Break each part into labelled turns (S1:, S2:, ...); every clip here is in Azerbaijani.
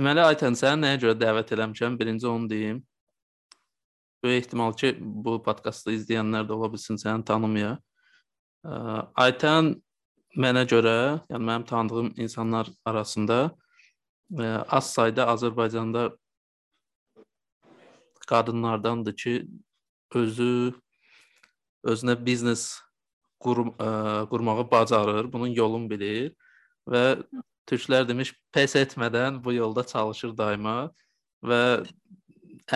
S1: Deməli Aytən səni nəyə görə dəvət eləmişəm? Birinci onu deyim. Böyük ehtimal ki, bu podkastı izləyənlər də ola bilsin səni tanımaya. Aytən mənə görə, yəni mənim tanıdığım insanlar arasında az sayda Azərbaycanda qadınlardandır ki, özü özünə biznes qur qurmağı bacarır, bunun yolunu bilir və türklər demiş pes etmədən bu yolda çalışır daima və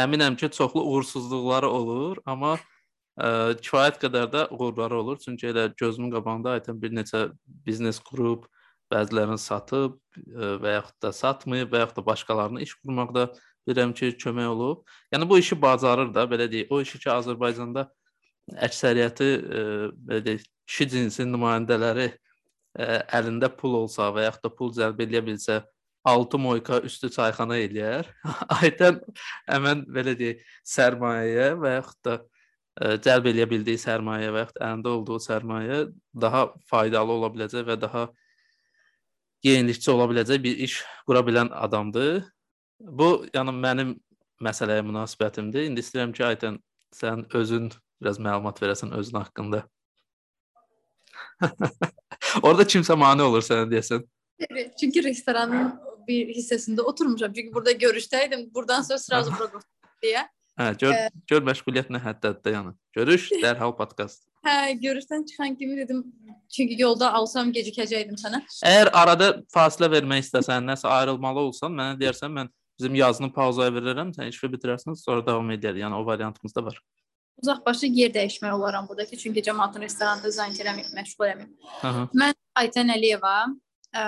S1: əminəm ki, çoxlu uğursuzluqları olur, amma ə, kifayət qədər də uğurları olur. Çünki elə gözümün qabağında aytən bir neçə biznes qurub, bəzilərini satıb ə, və yaxud da satmayıb və yaxud da başqalarına iş qurmaqda bilirəm ki, kömək olub. Yəni bu işi bacarır da, belə deyək. O işi ki, Azərbaycanda əksəriyyəti ə, belə deyək, kişi cinsi nümayəndələri əlində pul olsa və yaxud da pul cəlb edə bilsə, 6 moyka üstü çayxana eləyər. Aytən həmən belə deyək, sərmayəyə və yaxud da cəlb eləyə bildiyi sərmayə və yaxud əlində olduğu sərmayə daha faydalı ola biləcək və daha yenilikçi ola biləcək bir iş qura bilən adamdır. Bu, yəni mənim məsələyə münasibətimdir. İndi istəyirəm ki, Aytən sən özün biraz məlumat verəsən özün haqqında. Orada kimsə mane olur sənə deyəsən.
S2: Çünkü restoranın bir hissəsində oturmuşam. Çünki burada görüşdəydim. Buradan sonra sразу bura deyə.
S1: Hə, gör, ee, gör məşğuliyyət nə həddədir yəni. Görüş, dərhal podkast.
S2: Hə, görüşdən çıxan kimi dedim, çünki yolda alsam gecikəcəydim sənə.
S1: Əgər arada fasilə vermək istəsən, nəsə ayrılmalı olsan, mənə deyərsən, mən bizim yazını pauzaya verirəm, sən işi bitirərsən, sonra davam edər. Yəni o variantımız da var.
S2: Uzaqbaşı yer dəyişmək olaram buradakı, çünki cəmaatın restoranında zanit eləməyib, məşğul eləməyib. Mən Aytən Əliyeva, ə,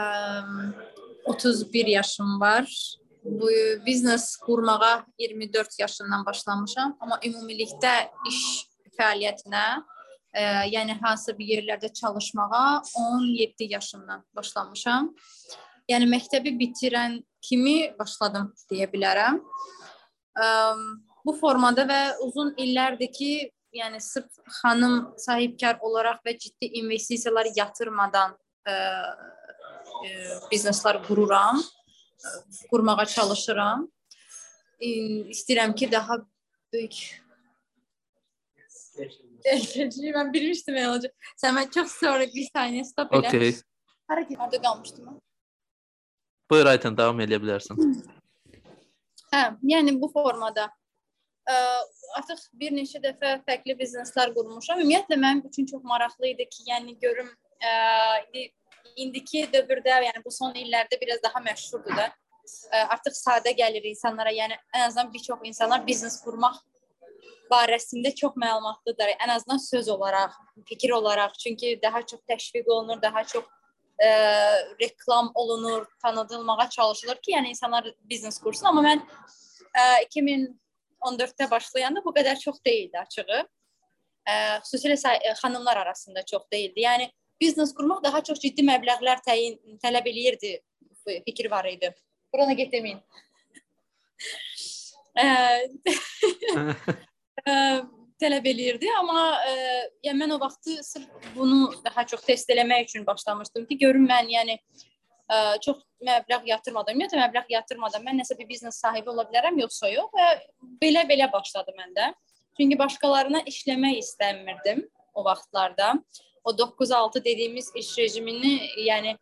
S2: 31 yaşım var. Bu biznes qurmağa 24 yaşından başlamışam, amma ümumilikdə iş fəaliyyətinə, e, yəni hansı bir yerlərdə çalışmağa 17 yaşımdan başlamışam. Yəni məktəbi bitirən kimi başladım deyə bilərəm. E, bu formada və uzun illərdir ki, yəni sırf xanım sahibkar olaraq və ciddi investisiyalar yatırmadan ə, e, e, bizneslər qururam, e, qurmağa çalışıram. E, istəyirəm ki, daha böyük Gerçekçi ben bilmiştim ya olacak. Sen ben çok sonra bir saniye stop elə.
S1: Okay.
S2: Hareket orada qalmışdım.
S1: Buyur Ayten devam edə bilərsən.
S2: Hə, yəni bu formada ə, artıq bir neçə dəfə fərqli bizneslər qurmuşam. Ümumiyyətlə mənim üçün çox maraqlı idi ki, yəni görüm ə, indiki dövrdə, yəni bu son illərdə biraz daha məşhurdur da. Ə, artıq sadə gəlir insanlara. Yəni ən azından bir çox insanlar biznes qurmaq barəsində çox məlumatlıdır. Ən azından söz olaraq, fikir olaraq. Çünki daha çox təşviq olunur, daha çox ə, reklam olunur, tanıdılmağa çalışılır ki, yəni insanlar biznes qursun. Amma mən ə, 2014-də başlayanda bu qədər çox deyildi açığı. Ə, xüsusilə xanımlar arasında çox deyildi. Yəni biznes qurmaq daha çox ciddi məbləğlər təyin tələb eləyirdi. Fikir var idi. Burana get deməyin. tələb eləyirdi, amma ə, yəni mən o vaxtı sırf bunu daha çox test eləmək üçün başlamışdım ki, görüm mən yəni ə, çox məbləğ yatırmadan, ümumiyyətlə məbləğ yatırmadan mən nəsə bir biznes sahibi ola bilərəm yoxsa yox və belə-belə başladı məndə. Çünki başqalarına işləmək istəmirdim o vaxtlarda o 9-6 dediyimiz iş rejimini yəni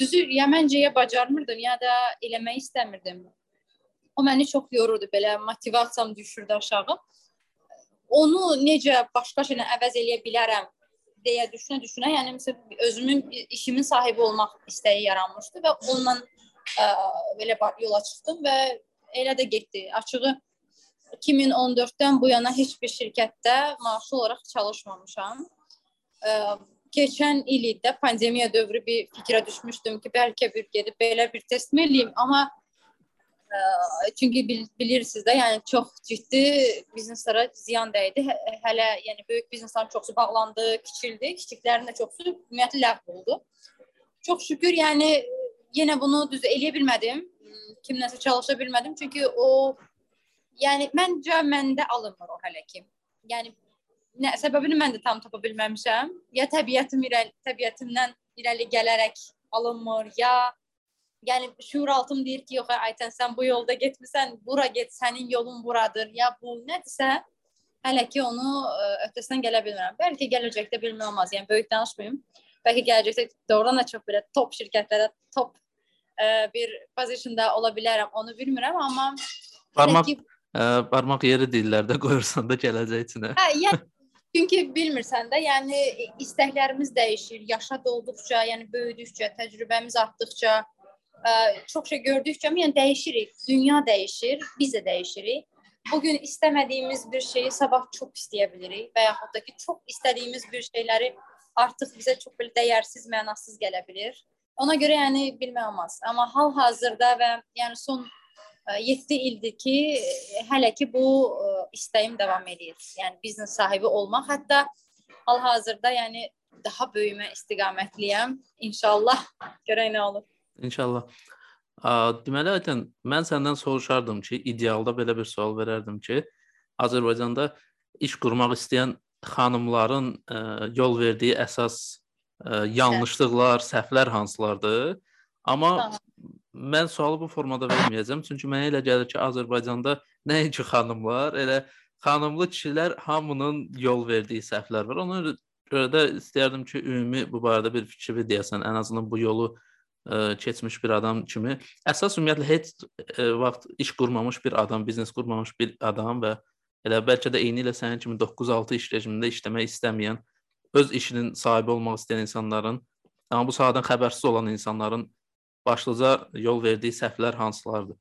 S2: düzü ya məncə ya bacarmırdım ya da eləmək istəmirdim. O məni çox yorurdu, belə motivasiyam düşürdü aşağı. Onu necə başqa şeylə əvəz eləyə bilərəm deyə düşünə-düşünə, yəni məsələn özümün işimin sahibi olmaq istəyi yaranmışdı və onunla ə, belə yola çıxdım və elə də getdi. Açığı 2014-dən bu yana heç bir şirkətdə maaşlı olaraq çalışmamışam ə, keçən il də pandemiya dövrü bir fikrə düşmüşdüm ki, bəlkə bir gedib belə bir test eləyim, amma çünki bil, bilirsiniz də, yəni çox ciddi bizneslərə ziyan dəydi. Hə, hələ yəni böyük bizneslərin çoxu bağlandı, kiçildi, kiçiklərin də çoxu ümumiyyətlə ləğv oldu. Çox şükür, yəni yenə bunu düz eləyə bilmədim. Kimləsə çalışa bilmədim, çünki o yəni məncə məndə alınmır o hələ ki. Yəni nə səbəbini mən də tam tapa bilməmişəm. Ya təbiətim irəli təbiətimdən irəli gələrək alınmır, ya yəni şuuraltım deyir ki, yox Aytən sən bu yolda getmisən, bura get, sənin yolun buradır. Ya bu nədirsə, hələ ki onu ə, öhdəsindən gələ bilmirəm. Bəlkə gələcəkdə bilmək olmaz. Yəni böyük danışmayım. Bəlkə gələcəkdə doğrudan da çox belə top şirkətlərdə, top ə, bir pozisionda ola bilərəm. Onu bilmirəm, amma
S1: barmaq ki, ə, barmaq yeri dillərdə qoyursan da gələcəkçinə.
S2: Hə, yəni Çünki bilmirsən də, yəni istəklərimiz dəyişir, yaşa dolduqca, yəni böyüdükcə, təcrübəmiz artdıqca, ə, çox şey gördükcə, yəni dəyişirik. Dünya dəyişir, biz də dəyişirik. Bu gün istəmədiyimiz bir şeyi sabah çox istəyə bilirik və yaxud da ki, çox istədiyimiz bir şeyləri artıq bizə çox belə dəyərsiz, mənasız gələ bilər. Ona görə yəni bilmək olmaz. Amma hal-hazırda və yəni son 7 ildir ki, hələ ki bu istəyim davam edir. Yəni biznes sahibi olmaq, hətta hal-hazırda yəni daha böyümə istiqamətliyəm. İnşallah görək nə olur.
S1: İnşallah. Deməli, Aytən, mən səndən soruşardım ki, idealda belə bir sual verərdim ki, Azərbaycanda iş qurmaq istəyən xanımların ə, yol verdiyi əsas ə, yanlışlıqlar, səhvlər hansılardır? Amma mən sualı bu formada verməyəcəm, çünki mənə elə gəlir ki, Azərbaycanda nəinki xanımlar, elə xanımlı kişilər hamının yol verdiyi səhvlər var. Ona görə də istərdim ki, ümumi bu barədə bir fikri deyəsən, ən azından bu yolu ə, keçmiş bir adam kimi. Əsas ümumiyyətlə heç ə, vaxt iş qurmamış bir adam, biznes qurmamış bir adam və elə bəlkə də eyni ilə sənin kimi 9-6 iş rejimində işləmək istəməyən, öz işinin sahibi olmaq istəyən insanların, amma bu sahədən xəbərsiz olan insanların başlıca yol verdiyi səhvlər hansılardır?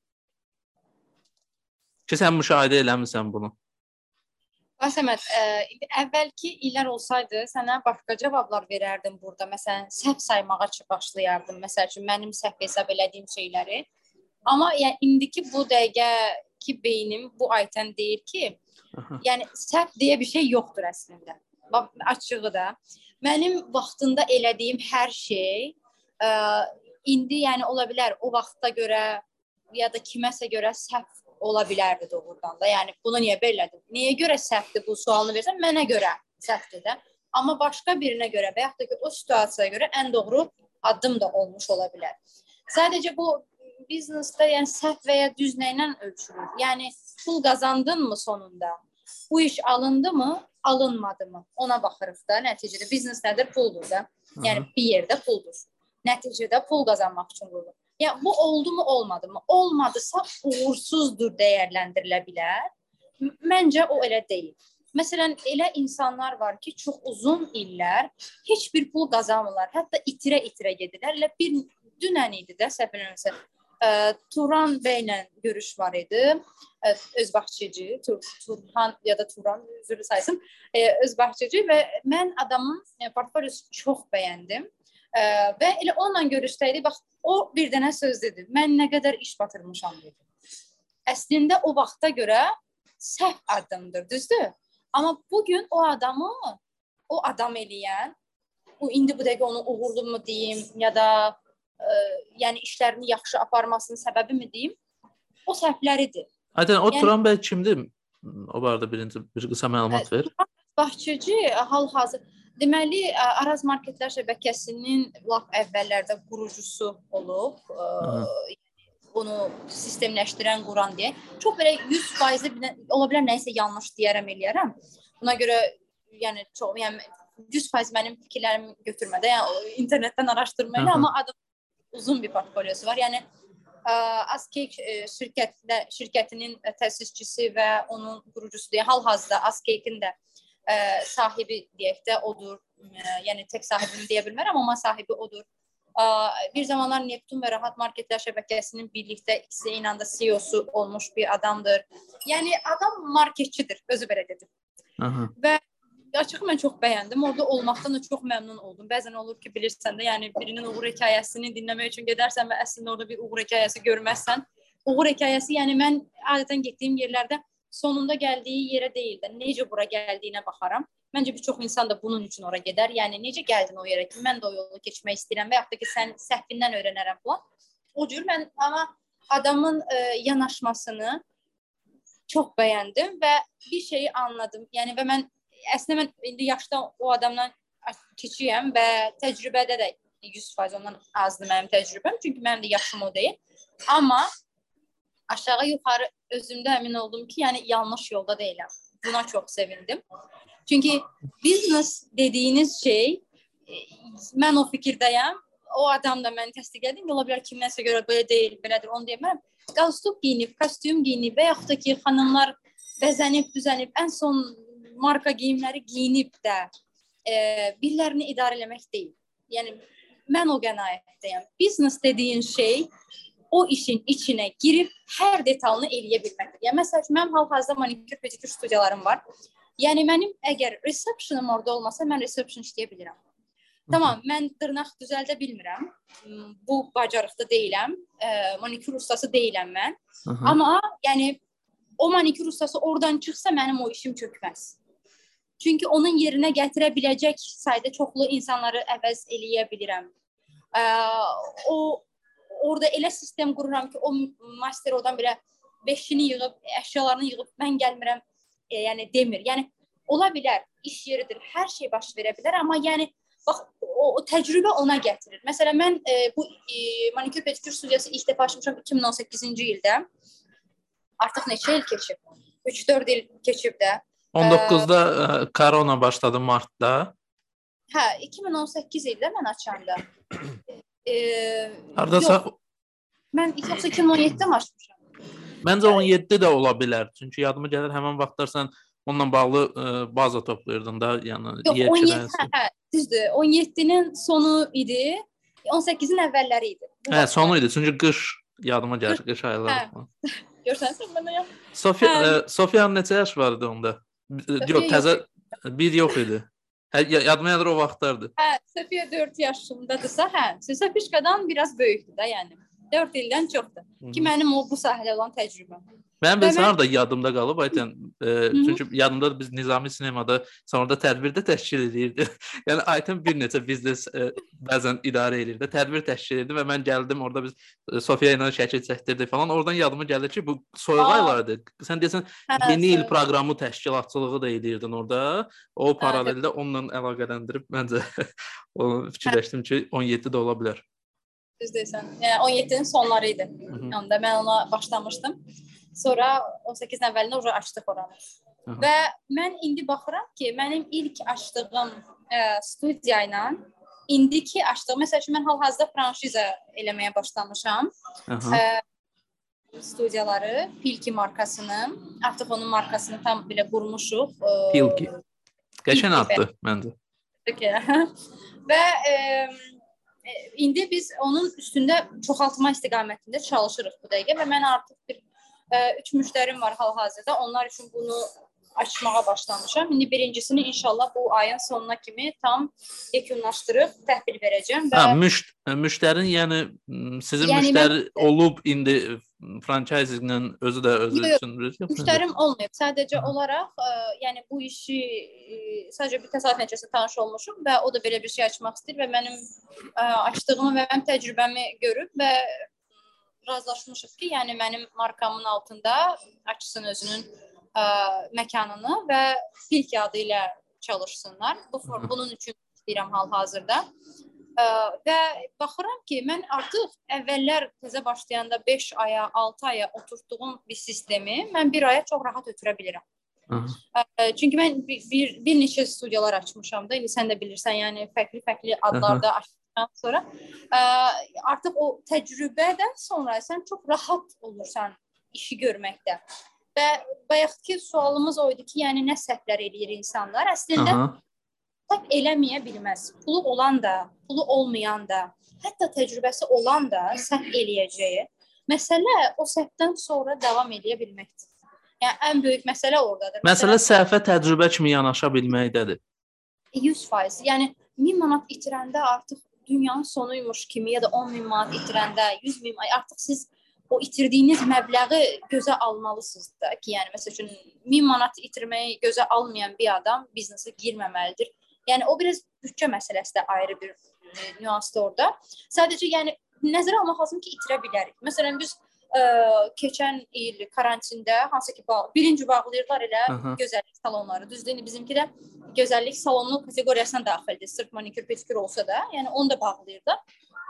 S1: Ki sən müşahidə eləmisən bunu.
S2: Əsəməd, ə, əvvəlki illər olsaydı sənə başqa cavablar verərdim burada. Məsələn, səhv saymağa başlayardım. Məsəl üçün mənim səhv hesab elədiyim şeyləri. Amma yəni indiki bu dəqiqəki beynim bu aytən deyir ki, Aha. yəni səhv deyə bir şey yoxdur əslində. Bax açığı da mənim vaxtında elədiyim hər şey ə, indi yəni ola bilər o vaxta görə ya da kiməsə görə səhv ola bilərdi doğrudan da. Yəni bunu niyə belədir? Niyə görə səhvdir bu sualını versən? Mənə görə səhvdir də. Amma başqa birinə görə və yaxud da ki, o situasiyaya görə ən doğru addım da olmuş ola bilər. Sadəcə bu biznesdə yəni səhv və ya düz nə ilə ölçülür? Yəni pul qazandınmı sonunda? Bu iş alındı mı, alınmadı mı? Ona baxırıq da. Nəticədə biznes nədir? Puldur da. Yəni bir yerdə puldur. Nəticədə pul qazanmaq üçün qurulur. Ya bu oldu mu, olmadı mı? Olmadısa uğursuzdur dəyərləndirilə bilər. Məncə o elə deyil. Məsələn, elə insanlar var ki, çox uzun illər heç bir pul qazanmırlar. Hətta itirə-itirə gedirlər. Elə bir dünən idi də, səhv eləmirəmsə, Turan bəylə görüş var idi. Öz bağçıcı, Tur Turhan ya da Turan üzrü saysın, öz bağçıcı və mən adamın portfolyosunu çox bəyəndim. Ə, və elə onunla görüşdəydik. Bax, o bir dənə söz dedi. Mən nə qədər iş batırmışam dedi. Əslində o vaxta görə səhv addımdır, düzdür? Amma bu gün o adamı o adam eləyən, bu indi bu dəqiqə onu uğurlu mu deyim ya da ə, yəni işlərini yaxşı aparmasının səbəbi mi deyim? O səhvləridir.
S1: Aydan o yəni, Turan bəy kimdir? O barədə birinci bir qısa məlumat ver.
S2: Bahçıcı hal-hazır Deməli, Araz Marketlər şəbəkəsinin lap əvvəllərdə qurucusu olub. Hı. Bunu sistemləşdirən, quran deyə. Çox belə 100% ola bilər nəyisə yanlış deyərəm, eləyərəm. Buna görə yəni çox yəni 100% mənim fikirlərimi götürmədə, yəni internetdən araşdırma ilə, amma adı uzun bir portfolyosu var. Yəni Askek şirkətlə şirkətinin təsisçisi və onun qurucusudur. Hal-hazırda Askekin də ə, sahibi deyək də odur. Ə, yəni tək sahibini deyə bilmərəm, amma sahibi odur. Ə, bir zamanlar Neptun və Rahat Marketlər şəbəkəsinin birlikdə ikisi eyni anda CEO-su olmuş bir adamdır. Yəni adam marketçidir, özü belə dedi. Aha. Və açıq mən çox bəyəndim. Orada olmaqdan da çox məmnun oldum. Bəzən olur ki, bilirsən də, yəni birinin uğur hekayəsini dinləmək üçün gedərsən və əslində orada bir uğur hekayəsi görməzsən. Uğur hekayəsi, yəni mən adətən getdiyim yerlərdə sonunda gəldiyi yerə deyil də necə bura gəldiyinə baxaram. Məncə bir çox insan da bunun üçün ora gedər. Yəni necə gəldin o yerə ki, mən də o yolu keçmək istəyirəm və yaxud da ki, sən səhvindən öyrənərəm falan. O cür mən amma adamın ə, e, yanaşmasını çox bəyəndim və bir şeyi anladım. Yəni və mən əslində mən indi yaşda o adamdan kiçiyəm və təcrübədə də 100% ondan azdır mənim təcrübəm, çünki mənim də yaşım o deyil. Amma aşağı yuxarı özümdə əmin oldum ki, yəni yanlış yolda deyiləm. Buna çox sevindim. Çünki biznes dediyiniz şey e, mən o fikirdəyəm. O adam da məni təsdiq edir. Ola bilər kiməsə görə belə deyil, belədir, onu deyirəm. Qalstuk geyinib, kostyum geyinib və yaxud da ki, xanımlar bəzənib, düzənib, ən son marka geyimləri geyinib də e, birilərini idarə etmək deyil. Yəni mən o qənaətdəyəm. Biznes dediyin şey o işin içinə girib hər detalını eləyə bilməkdir. Yəni məsəl üçün mənim hal-hazırda manikür pedikur studiyalarım var. Yəni mənim əgər receptionum orada olmasa mən reception işləyə bilirəm. Tamam, mən dırnaq düzəldə bilmirəm. Bu bacarıqda deyiləm. E, manikür ustası deyiləm mən. Aha. Amma yəni o manikür ustası oradan çıxsa mənim o işim çökməz. Çünki onun yerinə gətirə biləcək sayda çoxlu insanları əvəz eləyə bilirəm. Ə, o orada elə sistem qururam ki, o master oradan belə beşini yığıb, əşyalarını yığıb mən gəlmirəm, e, yəni demir. Yəni ola bilər, iş yeridir, hər şey baş verə bilər, amma yəni bax o, o təcrübə ona gətirir. Məsələn mən e, bu e, manikür pedikür studiyası ilk dəfə açmışam 2018-ci ildə. Artıq neçə il keçib? 3-4 il keçib də.
S1: 19-da ə, korona başladı martda.
S2: Hə, 2018 ildə mən açanda.
S1: E, Hardasa yox,
S2: mən 2017-də açmışam.
S1: Məncə 17 də ola bilər. Çünki yadıma gəlir həmin vaxtlar sən onunla bağlı ə, e, baza toplayırdın da, yəni
S2: Yox, 17 hə, hə, düzdür. 17-nin sonu idi. 18-in əvvəlləri idi.
S1: Bu hə, sonu idi. Çünki qış yadıma gəlir, qış ayları.
S2: Hə. Görsən sən məndən ya.
S1: Sofiya hə. Sofiyanın neçə yaş var idi onda? Yox, təzə bir yox idi. Hə, yadıma gəlir o vaxtlardı.
S2: Hə, Sofiya 4 yaşındadırsa, hə, Sofişkadan biraz böyükdür də, yəni. 4 ildən çoxdur. Ki mənim o bu sahədə olan təcrübəm.
S1: Mənim bilirsən mən... harda yadımda qalıb aytən. E, çünki yadımda biz Nizami sinemada sonradan tədbirdə təşkil edirdi. yəni aytən bir neçə biznes e, bəzən idarə edirdi. Tədbir təşkil edirdi və mən gəldim orada biz e, Sofiya ilə şəkil çəkdirdik falan. Oradan yadıma gəldi ki, bu soyuq aylardı. Sən desən hə, yeni il proqramı təşkilatçılığı da edirdin orada. O paraleldə onunla əlaqələndirib məncə onu fikirləşdim ki, 17 də ola bilər.
S2: Düz deyirsən. Yəni 17-nin sonları idi. Onda mən ona başlamışdım. Sonra 18 əvvəlində uca açdıq oranı. Aha. Və mən indi baxıram ki, mənim ilk açdığım ə, studiya ilə indiki açdığım, məsəl üçün mən hal-hazırda franşiza eləməyə başlamışam. Aha. Ə, studiyaları, Pilki markasını, artıq onun markasını tam belə qurmuşuq. Ə,
S1: Pilki. Qəşən addır məndə. Okay.
S2: Və ə, indi biz onun üstündə çoxaltma istiqamətində çalışırıq bu dəqiqə və mən artıq bir üç müştərim var hal-hazırda. Onlar üçün bunu açmağa başlamışam. İndi birincisini inşallah bu ayın sonuna kimi tam yekunlaşdırıb təhvil verəcəm və
S1: Hə, müş müştərin yəni sizin yəni müştəri mən, olub indi franchising-lə özü də özü yox, üçün yox.
S2: Müştərim olmayıb. Sadəcə olaraq ə, yəni bu işi ə, sadəcə bir təsadüf nəticəsində tanış olmuşum və o da belə bir şey açmaq istəyir və mənim ə, açdığımı və mənim təcrübəmi görüb və razılaşmışıq ki, yəni mənim markamın altında açsın özünün ə, məkanını və Pilk adı ilə çalışsınlar. Bu bunun üçün istəyirəm hal-hazırda. Ə, və baxıram ki, mən artıq əvvəllər təzə başlayanda 5 aya, 6 aya oturtduğum bir sistemi mən bir aya çox rahat ötürə bilirəm. Ə, çünki mən bir, bir, bir neçə studiyalar açmışam da, indi sən də bilirsən, yəni fərqli-fərqli adlarda açmışam sonra ə, artıq o təcrübədən sonra sən çox rahat olursan işi görməkdə. Və bayaqki sualımız o idi ki, yəni nə səhvlər eləyir insanlar? Əslində tək eləməyə bilməz. Pulu olan da, pulu olmayan da, hətta təcrübəsi olan da səhv eləyəcəyi. Məsələ o səhvdən sonra davam edə bilməkdir. Yəni ən böyük məsələ ordadır.
S1: Məsələ səhvə təcrübə kimi yanaşa bilməkdədir.
S2: 100%. Yəni 1000 manat itirəndə artıq dünyanın sonuymuş kimi ya da 10 min manat itirəndə, 100 min artıq siz o itirdiyiniz məbləği gözə almalısınız da ki, yəni məsəl üçün 1000 manat itirməyi gözə almayan bir adam biznesə girməməlidir. Yəni o biraz büdcə məsələsi də ayrı bir e, nüansdır orada. Sadəcə yəni nəzərə almaq lazım ki, itirə bilərik. Məsələn biz ə, keçən il karantində hansı ki bağ, birinci bağlayırlar elə
S1: Aha.
S2: gözəllik salonları. Düzdür, indi bizimki də gözəllik salonu kateqoriyasına daxildir. Sırf manikür, pedikür olsa da, yəni onu da bağlayırlar.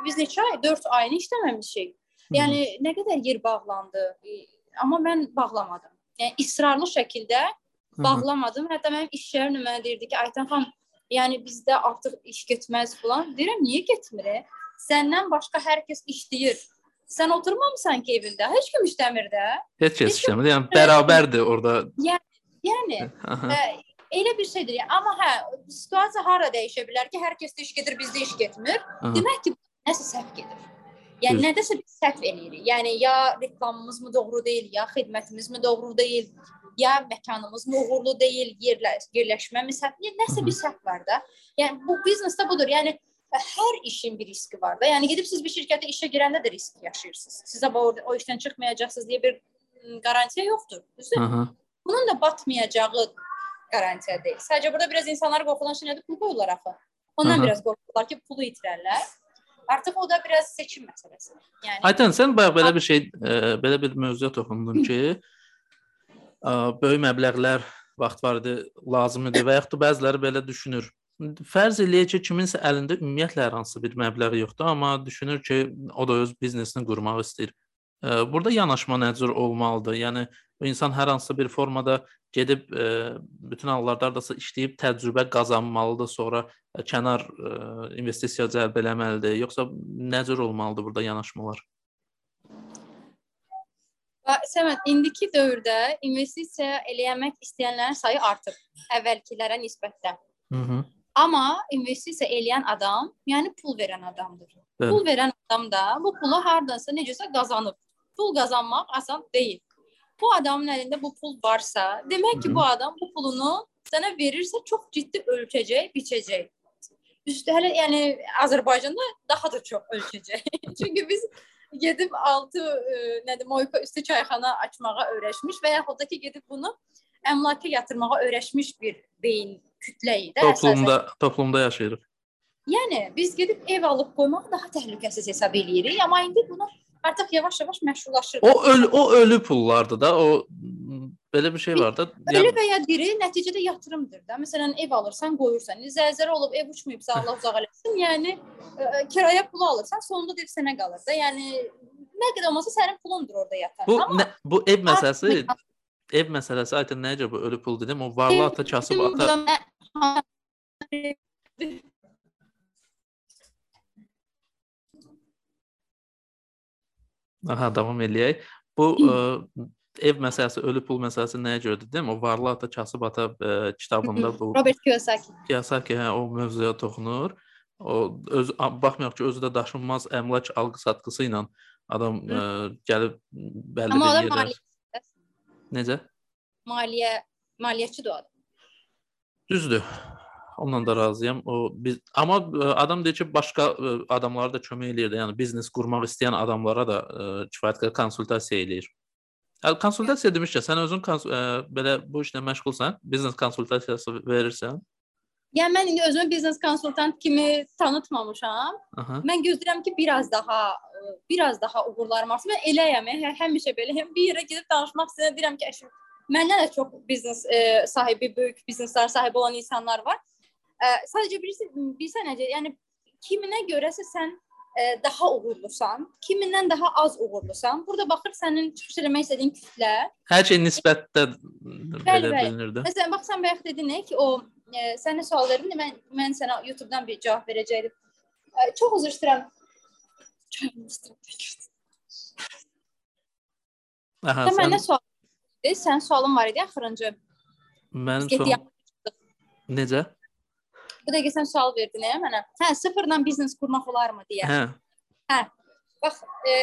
S2: Biz neçə ay, 4 ayını işləməmişik. Yəni nə qədər yer bağlandı. Amma mən bağlamadım. Yəni israrlı şəkildə bağlamadım. Hətta mənim iş yerim mənə deyirdi ki, Aytan xanım, yəni bizdə artıq iş getməz falan. Deyirəm, niyə getmir? Səndən başqa hər kəs işləyir. Sən oturmamısan ki evində. Heç kim işləmir də.
S1: Heç
S2: kim-
S1: işləmir. Yəni bərabərdir orada.
S2: Yəni
S1: Aha.
S2: ə, elə bir şeydir. Yəni. Amma hə, situasiya hara dəyişə bilər ki, hər kəs də iş gedir, bizdə iş getmir.
S1: Aha.
S2: Demək ki, nəsə səhv gedir. Yəni
S1: Düz.
S2: nədəsə biz səhv eləyirik. Yəni ya reklamımız mı doğru deyil, ya xidmətimiz mi doğru deyil, ya məkanımız mı uğurlu deyil, yerlə yerləşməmiz səhv. Yəni nəsə bir səhv var da. Yəni bu biznesdə budur. Yəni hər işin bir riski var da. Yəni gedib siz bir şirkətə işə girəndə də risk yaşayırsınız. Sizə o, o işdən çıxmayacaqsınız deyə bir m, qarantiya yoxdur. Düzdür?
S1: Aha.
S2: Bunun da batmayacağı qarantiya deyil. Sadəcə burada biraz insanlar qorxulan şey nədir? Pul qoyurlar axı. Ondan
S1: Aha.
S2: biraz qorxurlar ki, pulu itirərlər. Artıq o da biraz seçim məsələsidir. Yəni
S1: Aytan sən bayaq belə bir şey, e, belə bir mövzuya toxundun ki, e, böyük məbləğlər vaxt var idi, lazım idi və yaxud da bəziləri belə düşünür. Fərz eləyək ki, kiminsə əlində ümumiyyətlə hər hansı bir məbləğ yoxdur, amma düşünür ki, o da öz biznesini qurmaq istəyir. E, Burada yanaşma nə cür olmalıdır? Yəni insan hər hansı bir formada gedib e, bütün hallarda hardasa işləyib təcrübə qazanmalıdır, sonra e, kənar investisiya cəlb eləməlidir, yoxsa nə cür olmalıdır burada yanaşmalar?
S2: Səməd, indiki dövrdə investisiya eləmək istəyənlərin sayı artıb əvvəlkilərə nisbətən.
S1: Hı -hı.
S2: Amma investisiya eləyən adam, yəni pul verən adamdır.
S1: Bəli.
S2: Pul verən adam da bu pulu hardansa necəsə qazanıb. Pul qazanmaq asan deyil. Bu adamın əlində bu pul varsa, demək ki,
S1: Hı.
S2: bu adam bu pulunu sənə verirsə çox ciddi ölçəcək, biçəcək. Üstə hələ yəni Azərbaycanda daha da çox ölçəcək. Çünki biz gedib 6 nədir, moyka üstü çayxana açmağa öyrəşmiş və yaxud da ki gedib bunu əmlaka yatırmağa öyrəşmiş bir beyin kütlə idi. əsasən.
S1: Toplumda toplumda yaşayırıq.
S2: Yəni biz gedib ev alıb qoymağı daha təhlükəsiz hesab eləyirik, amma indi bunu artıq yavaş-yavaş məşhurlaşır.
S1: O ölü o ölü pullardır da, o belə bir şey var da.
S2: Ölü və ya diri nəticədə yatırımdır da. Məsələn, ev alırsan, qoyursan. Zəlzələ olub, ev uçmayıbsa Allah uzaq eləsin. Yəni ə, kirayə pulu alırsan, sonunda da ev sənə qalır da. Yəni nə qədər olmasa sənin pulundur orada yatan.
S1: bu
S2: Amma
S1: nə, bu ev məsələsi, ev məsələsi aytın necə bu ölü pul dedim, o varlı ata kasıb ata Aha, davam eləyək. Bu ə, ev məsələsi, ölü pul məsələsi nəyə görədir, deyim? O varlı ata kasıb ata ə, kitabında bu
S2: Robert Kiyosaki.
S1: Kiyosaki hə, o mövzuya toxunur. O öz baxmayaraq ki, özü də daşınmaz əmlak alqı-satqısı ilə adam ə, gəlib bəlli
S2: Amma o da
S1: bir yerə.
S2: maliyyə,
S1: Necə?
S2: maliyyə, maliyyəçidir o adam.
S1: Düzdür. Onunla da razıyam. O biz amma ə, adam deyir ki, başqa ə, adamlara da kömək eləyir də, yəni biznes qurmaq istəyən adamlara da ə, kifayət qədər konsultasiya eləyir. Hə, konsultasiya demişkən, sən özün kons ə, belə bu işlə məşğulsan, biznes konsultasiyası verirsən.
S2: Yəni mən indi özümü biznes konsultant kimi tanıtmamışam.
S1: Aha.
S2: Mən gözləyirəm ki, biraz daha ə, biraz daha uğurlarım artsın. Mən eləyəm, hə, həmişə beləyəm. Bir yerə gedib danışmaq istəyirəm, deyirəm ki, əşim, məndən də çox biznes ə, sahibi, böyük bizneslər sahibi olan insanlar var. Ə, sadəcə bilirsən, bilsən necə, yəni kiminə görəsə sən ə, daha uğurlusan, kimindən daha az uğurlusan. Burada baxır sənin çıxış eləmək istədiyin kütlə.
S1: Hər şey nisbətdə belə bilinir də.
S2: Məsələn, bax sən bayaq dedin nə ki, o ə, sənə sual verdim, mən mən sənə YouTube-dan bir cavab verəcəydim. Ə, çox üzr istəyirəm.
S1: Aha,
S2: Sən məndən sual verdin. Sən sualın var idi axırıncı.
S1: mənim son necə?
S2: Bu dəqiqə sən sual verdin hə mənə. Hə, sıfırdan biznes qurmaq olarmı deyə.
S1: Hə.
S2: Bax, e,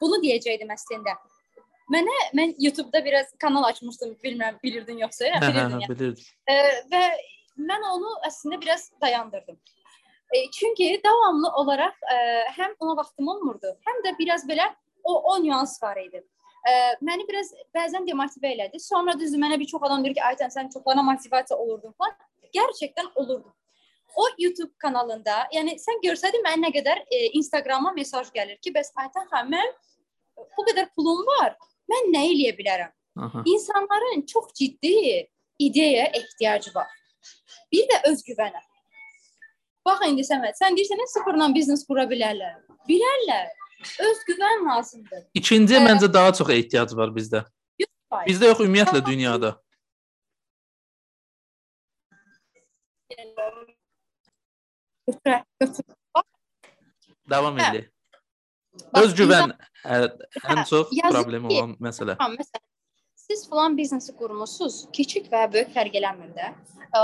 S2: bunu deyəcəydim əslində. Mənə mən YouTube-da biraz kanal açmışdım, bilmirəm bilirdin yoxsa,
S1: Hə, hə,
S2: bilirdin
S1: hə,
S2: yəni.
S1: bilirdim.
S2: E, və mən onu əslində biraz dayandırdım. E, çünki davamlı olaraq e, həm ona vaxtım olmurdu, həm də biraz belə o o nüans var idi. E, məni biraz bəzən demotivə elədi. Sonra düzdür mənə bir çox adam deyir ki, Ayten sən çoxlarına motivasiya olurdun falan. Gerçəkdən olurdu. O YouTube kanalında, yəni sən görsəydin mən nə qədər e, Instagrama mesaj gəlir ki, bəs Ayten xanım mən bu qədər pulum var. Mən nə eləyə bilərəm?
S1: Aha.
S2: İnsanların çox ciddi ideyaya ehtiyacı var. Bir də özgüvənə. Bax indi Səməd, sən deyirsən sıfırdan biznes qura bilərlər. Bilərlər. Özgüvən lazımdır.
S1: İkinci
S2: Ə,
S1: məncə daha çox ehtiyac var bizdə.
S2: 100%.
S1: Bizdə yox, ümumiyyətlə dünyada.
S2: Götürə, götür.
S1: Davam edək.
S2: Bax,
S1: Özgüvən ə, ən
S2: Hə,
S1: çox
S2: yazır
S1: problem olan məsələ.
S2: Tamam, məsələn, siz falan biznesi qurmusunuz, kiçik və böyük fərq eləmir də. Ə,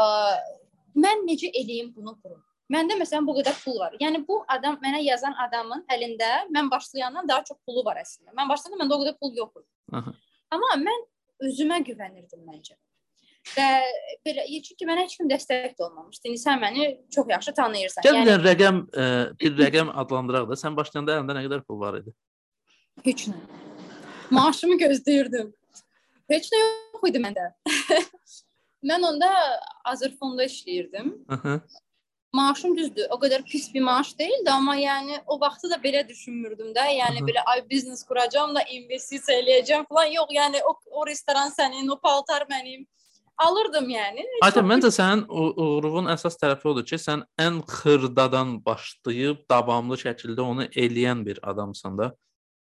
S2: mən necə eləyim bunu qurum? Məndə məsələn bu qədər pul var. Yəni bu adam mənə yazan adamın əlində mən başlayandan daha çox pulu var əslində. Mən başlayanda məndə o qədər pul yox idi. Amma mən özümə güvənirdim məncə. Və belə çünki mənə heç kim dəstək də olmamışdı. İndi sən məni çox yaxşı tanıyırsan.
S1: Gəl
S2: yəni
S1: bir rəqəm ə, bir rəqəm adlandıraq da. Sən başlayanda əlində nə qədər pul var idi?
S2: heç nə. Maaşımı gözləyirdim. Heç nə yox idi məndə. mən onda Azərfonda işləyirdim.
S1: Aha.
S2: Maaşım düzdür, o qədər pis bir maaş deyildi, amma yəni o vaxtı da belə düşünmürdüm də. Yəni
S1: Aha.
S2: belə ay biznes quracağam da investisiya eləyəcəm falan. Yox, yəni o, o restoran sənin, o paltar mənim. Alırdım yəni.
S1: Aytən məncə sənin uğurun əsas tərəfi odur ki, sən ən xırdadan başlayıb davamlı şəkildə onu eləyən bir adamsan da.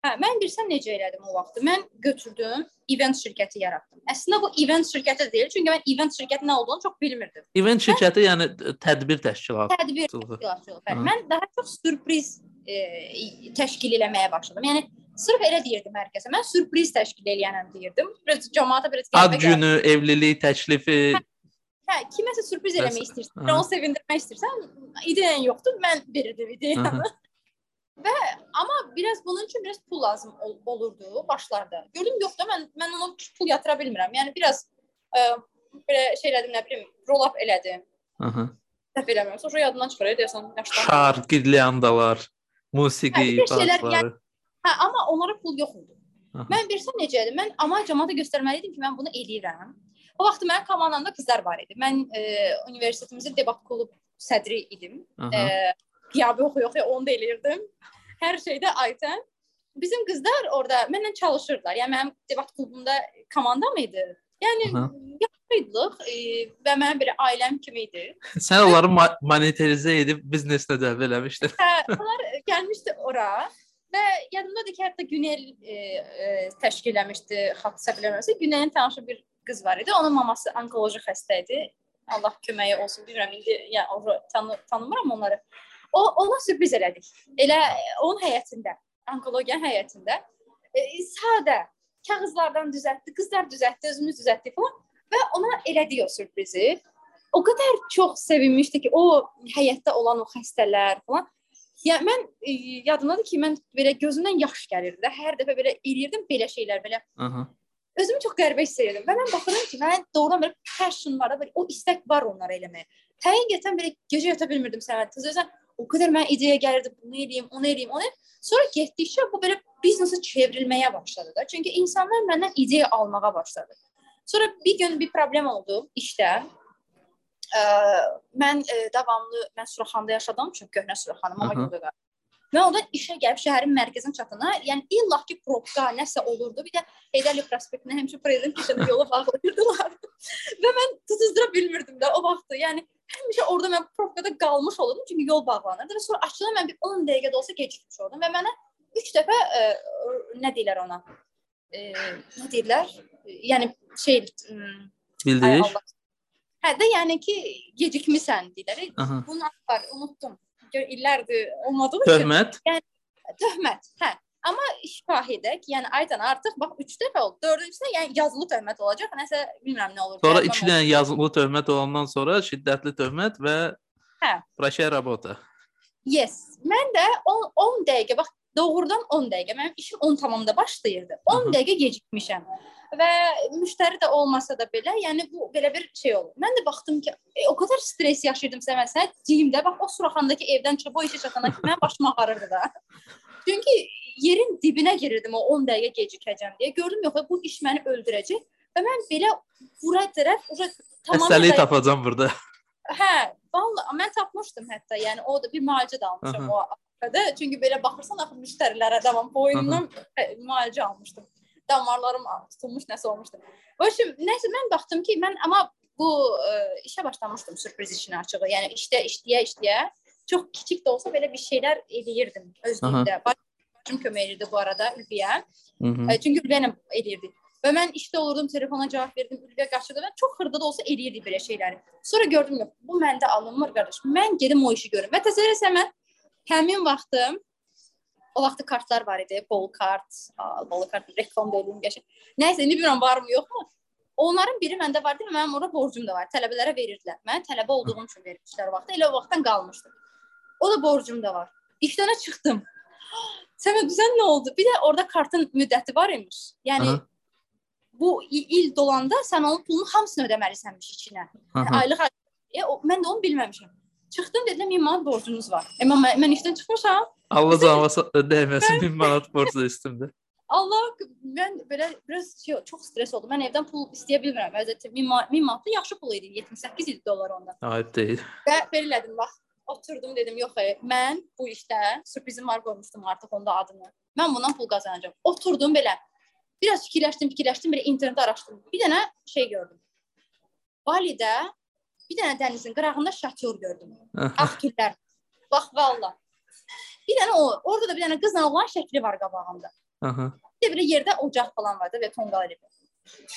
S2: Hə, mən bilirsən necə elədim o vaxtı. Mən götürdüm, event şirkəti yaratdım. Əslində bu event şirkəti deyil, çünki mən event şirkəti nə olduğunu çox bilmirdim.
S1: Event şirkəti yəni ə, tədbir təşkilatı.
S2: Tədbir. Bəli, mən daha çox sürpriz e, təşkil eləməyə başladım. Yəni sırf elə deyirdim hər kəsə. Mən sürpriz təşkil eləyənəm deyirdim. Biraz cəmaata biraz
S1: Ad
S2: qəribə gəldi.
S1: günü, evlilik təklifi.
S2: Hə, kiməsə sürpriz eləmək istəyirsən,
S1: Aha.
S2: onu sevindirmək istəyirsən, ideyan yoxdur, mən verirdim ideyanı.
S1: Aha.
S2: Amma biraz bunun üçün biraz pul lazım ol olurdu başlarda. Gördüm yox da mən mən ona pul yatıra bilmirəm. Yəni biraz ə, belə şey elədim, nə bilim, roll up elədim.
S1: Aha.
S2: Səhv eləmirəm. Sonra yadımdan çıxır, deyəsən yaşlandım.
S1: Şar, girliyandalar, musiqi,
S2: Hə, şeylər,
S1: dansları.
S2: Hə, amma onlara pul yox idi.
S1: Aha.
S2: Mən bilirsən necə idi? Mən amma cəmaata göstərməli idim ki, mən bunu eləyirəm. O vaxt mənim komandamda qızlar var idi. Mən e, universitetimizin debat klub sədri idim.
S1: Aha.
S2: E, qiyabı yox, onu da eləyirdim. Hər şeydə Aytən. Bizim qızlar orada mənlə çalışırdılar. Yəni mənim debat klubumda komandam idi. Yəni yaxşıydıq e, və mənim bir ailəm kimi idi.
S1: Sən onları ma monetizə edib biznesinə dəvə eləmişdin.
S2: Hə, onlar gəlmişdi ora və yadımdadır ki, hətta Günel e, e, təşkil eləmişdi, səhv eləmirəmsə, Günelin tanışı bir qız var idi. Onun maması onkoloji xəstə idi. Allah köməyi olsun. Bilmirəm indi ya o tanı tanımıram onları. O ona sürpriz elədik. Elə e, onun həyətində, onkologiya həyətində e, sadə kağızlardan düzəltdi, qızlar düzəltdi, özümüz düzəltdik falan və ona elədik o sürprizi. O qədər çox sevinmişdi ki, o həyətdə olan o xəstələr falan Ya mən e, yadımdadır ki, mən belə gözümdən yaş gəlirdi də. Hər dəfə belə eləyirdim belə şeylər, belə
S1: Aha.
S2: özümü çox qəribə hiss edirdim. Və mən baxıram ki, mən doğrudan belə passion var, belə o istək var onları eləməyə. Həqiqətən belə gecə yata bilmirdim səhər. Təzədən o qədər mən ideya gəlirdi, bunu eləyim, onu eləyim, onu. eləyim. Sonra getdikcə bu belə biznesa çevrilməyə başladı da. Çünki insanlar məndən ideya almağa başladı. Sonra bir gün bir problem oldu işdə. Ə, mən ə, davamlı mən Suraxanda yaşadığım üçün köhnə Suraxanım amma
S1: Aha.
S2: yolda Mən oradan işə gəlib şəhərin mərkəzin çatına, yəni illa ki probka nəsə olurdu. Bir də Heydərli prospektinə həmişə prezident keçəndə yolu bağlayırdılar. Və mən tutuzdura bilmirdim də o vaxtı. Yəni həmişə orada mən probkada qalmış olurdum çünki yol bağlanırdı və sonra açılan mən bir 10 dəqiqə də olsa gecikmiş oldum və mənə 3 dəfə ə, nə deyirlər ona? Ə, nə deyirlər? Yəni şey
S1: Bildirik.
S2: Allah. Hə də yəni ki gecikmisən deyirlər.
S1: Aha.
S2: Bunu var, unutdum. Gör illərdir olmadığı üçün
S1: Töhmət.
S2: töhmət. Hə. Amma şahidək, yəni Aydan artıq bax 3 dəfə oldu. 4-cüsünə yəni yazılı töhmət olacaq. Nəsə bilmirəm nə olur.
S1: Sonra
S2: yazmam
S1: 2 dənə yazılı töhmət olandan sonra şiddətli töhmət və
S2: Hə.
S1: Proşe rabota.
S2: Yes. Mən də 10 10 dəqiqə bax doğrudan 10 dəqiqə. Mənim işim 10 tamamda başlayırdı. 10
S1: Aha.
S2: dəqiqə gecikmişəm. Və müştəri də olmasa da belə, yəni bu belə bir şey oldu. Mən də baxdım ki, e, o qədər stres yaşayırdım səməsən, ciyimdə bax o Suraxandakı evdən o işə çatana kimi mənim başım ağrırdı da. Çünki yerin dibinə girirdim o 10 dəqiqə gecikəcəm deyə. Gördüm yox, bu iş məni öldürəcək və mən belə bura tərəf
S1: Xəstəliyi
S2: tamamilə
S1: tapacam burada.
S2: Hə, vallahi mən tapmışdım hətta. Yəni o da bir müalicə də almışam
S1: Aha.
S2: o də. Çünki belə baxırsan axı müştərilərə davam boyundan müalicə almışdım. Damarlarım tutulmuş, nəsə olmuşdu. Başım, nəsə mən baxdım ki, mən amma bu ə, işə başlamışdım sürpriz işinə açığı. Yəni işdə işləyə işləyə çox kiçik də olsa belə bir şeylər eləyirdim özlüyümdə. Bacım kömək edirdi bu arada Ülviyə. Çünki Ülviyə ilə eləyirdi. Və mən işdə olurdum, telefona cavab verdim, Ülviyə qaçırdı və çox xırda da olsa eləyirdi belə şeyləri. Sonra gördüm yox, bu məndə alınmır qardaş. Mən gedim o işi görüm. Və təsəvvür mən həmin vaxtı o vaxtı kartlar var idi, bol kart, bol kart reklam eləyim qəşəng. Nəysə, indi bilmirəm varmı, yoxmu? Onların biri məndə vardı və mənim ora borcum da var. Tələbələrə verirdilər. Mən tələbə olduğum üçün vermişlər o vaxtda. Elə o vaxtdan qalmışdı. O da borcum da var. İşdən çıxdım. Səmə düzən nə oldu? Bir də orada kartın müddəti var imiş. Yəni Aha bu il dolanda sən onun pulunu hamısını ödəməlisənmiş içinə. Yəni, aylıq e, o, mən də onu bilməmişəm. Çıxdım dedim 1000 manat borcunuz var. E, mən, mən işdən çıxmışam.
S1: Allah canavası dəyməsin 1000 manat borcu üstümdə.
S2: Allah mən belə biraz şey, çox stres oldum. Mən evdən pul istəyə bilmirəm. Əziyyət 1000 manat, 1000 manat yaxşı pul idi. 78 idi dollar onda.
S1: Ayıb deyil.
S2: Və bellədim bax. Oturdum dedim yox, e, mən bu işdə sürprizim var qoymuşdum artıq onda adını. Mən bundan pul qazanacağam. Oturdum belə Biraz fikirləşdim, fikirləşdim, belə internetdə araşdırdım. Bir dənə şey gördüm. Balidə bir dənə dənizin qırağında şatyor gördüm. Ağ güllər. Bax valla. Bir dənə o, orada da bir dənə qızla oğlan şəkli var qabağında. Aha. Bir də bir yerdə ocaq falan var da və tonqal edib.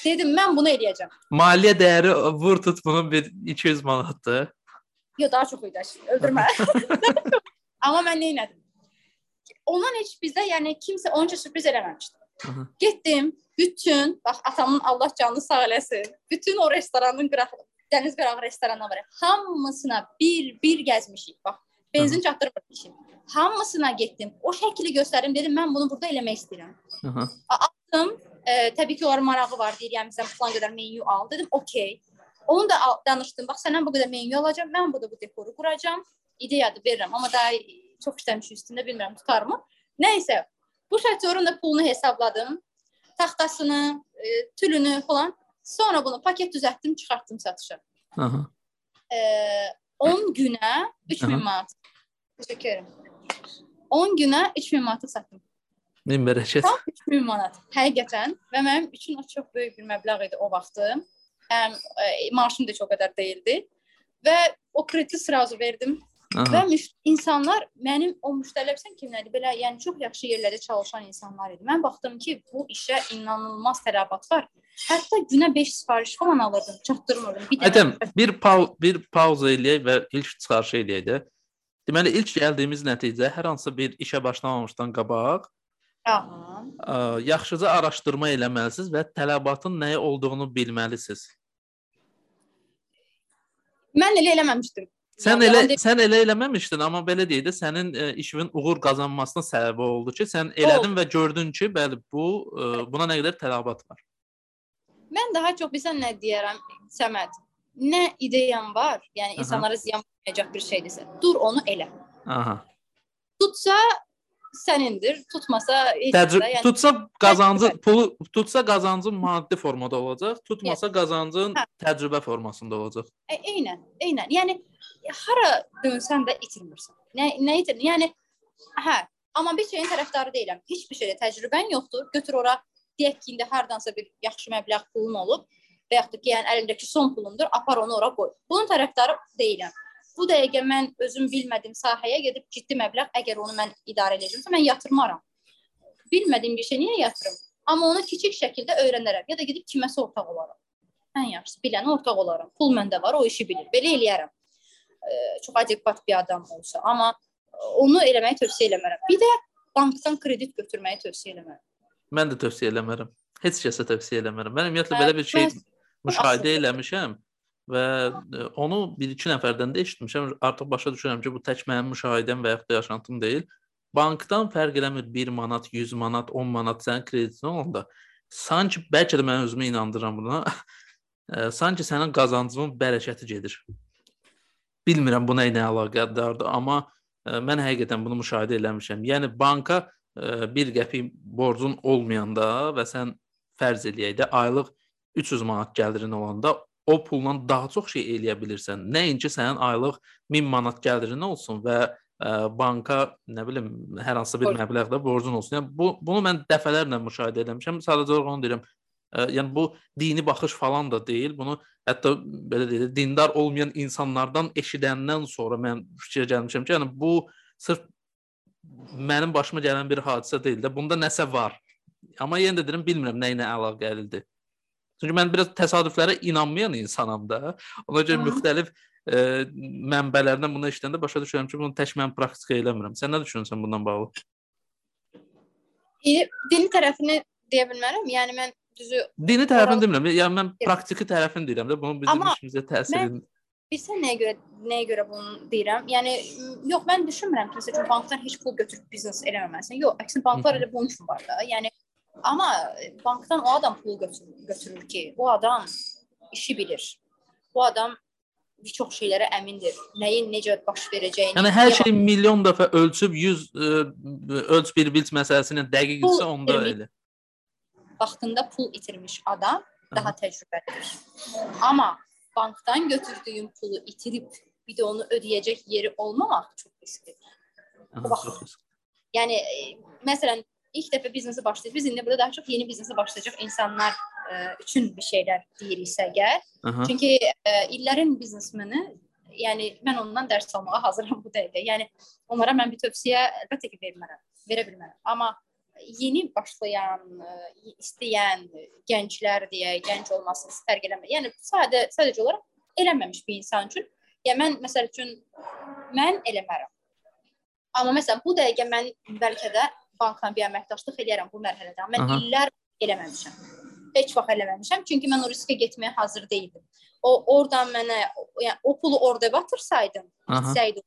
S2: Dedim mən bunu eləyəcəm.
S1: Maliyyə dəyəri vur tut bunun bir 200 manatdır.
S2: Yo daha çox idi. Öldürmə. Amma mən nə etdim? Ondan heç bizdə yəni kimsə onca sürpriz eləməmişdi. Aha. Getdim, bütün, bax atamın Allah canını sağ eləsin. Bütün o restoranın qırağı, dəniz qırağı restoranı var. Hamısına bir-bir gəzmişik. Bax, benzin çatdırmır işim. Hamısına getdim. O şəkli göstərim, dedim mən bunu burada eləmək istəyirəm. Aha. Atdım. E, təbii ki, onların marağı var, deyir, yəni bizdən falan qədər menyu al. Dedim, okey. Onu da danışdım. Bax, səndən bu qədər menyu alacağam. Mən burada bu dekoru quracağam. İdeyadır verirəm, amma daha çox işləmiş üstündə bilmirəm tutarmı. Nəysə, Bu şatörün də pulunu hesabladım. Taxtasını, e, tülünü falan. Sonra bunu paket düzəltdim, çıxartdım satışa. Aha. E, 10 günə 3000 manat. Təşəkkür edirəm. 10 günə 3000 manatı satdım.
S1: Min bərəkət.
S2: Tam 3000 manat. Həqiqətən və mənim üçün o çox böyük bir məbləğ idi o vaxtı həm ə, e, maaşım da heç o qədər deyildi. Və o krediti sırazu verdim. Aha. Və insanlar mənim o müştərilər bilirsən kimlərdir? Belə, yəni çox yaxşı yerlərdə çalışan insanlar idi. Mən baxdım ki, bu işə inanılmaz tələbat var. Hətta günə 5 sifariş falan alırdım, çatdırmırdım.
S1: Bir Ədəm, bir pau bir pauza eləyək və ilk çıxarış eləyək də. Deməli, ilk gəldiyimiz nəticə hər hansı bir işə başlamamışdan qabaq
S2: Aha.
S1: Ə, yaxşıca araşdırma eləməlisiniz və tələbatın nəyə olduğunu bilməlisiniz.
S2: Mən elə eləməmişdim.
S1: Sən elə sən elə eləməmişdin, amma belə deyək də sənin ə, e, işinin uğur qazanmasına səbəb oldu ki, sən elədin o. və gördün ki, bəli, bu ə, e, buna nə qədər tələbat var.
S2: Mən daha çox bilsən nə deyərəm, Səməd. Nə ideyan var, yəni Aha. insanlara ziyan verməyəcək bir şeydirsə, dur onu elə.
S1: Aha.
S2: Tutsa sənindir, tutmasa
S1: heç Təcrübə, yəni, tutsa qazancı pulu tutsa qazancın maddi formada olacaq, tutmasa yes. qazancın hə. təcrübə formasında olacaq.
S2: E, eynən, eynən. Yəni hara dönsən də itirmirsən. Nə nə itir? Yəni hə, amma bir şeyin tərəfdarı deyiləm. Heç bir şeydə təcrübən yoxdur. Götür ora deyək ki, indi hardansa bir yaxşı məbləğ pulun olub və yaxud da ki, yəni əlindəki son pulundur, apar onu ora qoy. Bunun tərəfdarı deyiləm. Bu dəqiqə mən özüm bilmədiyim sahəyə gedib ciddi məbləğ, əgər onu mən idarə edəcəmsə, mən yatırmaram. Bilmədiyim bir şey niyə yatırım? Amma onu kiçik şəkildə öyrənərəm ya da gedib kiməsə ortaq olaram. Ən yaxşısı bilənə ortaq olaram. Pul məndə var, o işi bilir. Belə eləyərəm. E, çox adekvat bir adam olsa, amma onu eləməyi tövsiyə eləmərəm. Bir də bankdan kredit götürməyi tövsiyə eləmərəm.
S1: Mən də tövsiyə eləmərəm. Heç kəsə tövsiyə eləmərəm. Mən ümumiyyətlə belə bir şey müşahidə eləmişəm və e, onu bir-iki nəfərdən də eşitmişəm. Artıq başa düşürəm ki, bu tək mənim müşahidəm və yaxud da yaşantım deyil. Bankdan fərq eləmir 1 manat, 100 manat, 10 manat sənin kreditin olanda sanki bəlkə də mən özümü inandıram buna. e, sanki sənin qazancının bərəkəti gedir. Bilmirəm bu nə ilə əlaqədardır, amma e, mən həqiqətən bunu müşahidə eləmişəm. Yəni banka 1 qəpik borcun olmayanda və sən fərz eləyək də aylıq 300 manat gəlirin olanda o pulla daha çox şey eləyə bilirsən. Nəinki sənin aylıq 1000 manat gəlirin olsun və ə, banka, nə bilim, hər hansı bir məbləğdə borcun olsun. Yəni bu bunu mən dəfələrlə müşahidə etmişəm. Sadəcə olaraq onu deyirəm. Ə, yəni bu dini baxış falan da deyil. Bunu hətta belə deyək, dindar olmayan insanlardan eşidəndən sonra mən fikrə gəlmişəm ki, yəni bu sırf mənim başıma gələn bir hadisə deyil də. Bunda nəsə var. Amma yenə də deyirəm, bilmirəm nə ilə əlaqəlidir. Çünki mən biraz təsadüflərə inanmayan insanam da. Ona görə Hı. müxtəlif e, mənbələrdən bunu eşidəndə başa düşürəm ki, bunu tək mən praktika eləmirəm. Sən nə düşünürsən bundan bağlı?
S2: Dini tərəfini deyə bilmərəm. Yəni mən düzü
S1: Dini tərəfini demirəm. Yəni mən praktiki tərəfini deyirəm də. Bunun bizim Amma işimizə təsirini
S2: Bilirsən nəyə görə nəyə görə bunu deyirəm? Yəni yox, mən düşünmürəm ki, məsələn, bankdan heç pul götürüb biznes eləməməlisən. Yox, əksinə banklar elə bunun üçün var da. Yəni Amma bankdan o adam pul götürür, götürür ki, bu adam işi bilir. Bu adam bir çox şeylərə əmindir. Nəyin necə baş verəcəyini.
S1: Yəni hər şey milyon dəfə ölçüb 100 ə, e, ölç bir bilt məsələsinin dəqiqdirsə onda itirmiş, elə.
S2: Vaxtında pul itirmiş adam daha təcrübəlidir. Amma bankdan götürdüyün pulu itirib bir də onu ödəyəcək yeri olmamaq çox risklidir. Bax. Yəni e, məsələn ilk dəfə biznesi başlayır. Biz indi burada daha çox yeni biznesi başlayacaq insanlar ə, e, üçün bir şeylər deyiriksə əgər. Aha. Çünki ə, e, illərin biznesmeni, yəni mən ondan dərs almağa hazıram bu dəqiqə. Yəni onlara mən bir tövsiyə əlbəttə ki, vermərəm, verə bilmərəm. Amma yeni başlayan, ə, e, istəyən gənclər deyə, gənc olmasını fərq eləmir. Yəni sadə sadəcə olaraq eləməmiş bir insan üçün, ya mən məsəl üçün mən eləmərəm. Amma məsələn bu dəqiqə mən bəlkə də bankla bir əməkdaşlıq eləyərəm bu mərhələdə. Mən Aha. illər eləməmişəm. Heç vaxt eləməmişəm, çünki mən o riskə getməyə hazır deyildim. O oradan mənə yəni o pulu orada batırsaydım, getsəydim,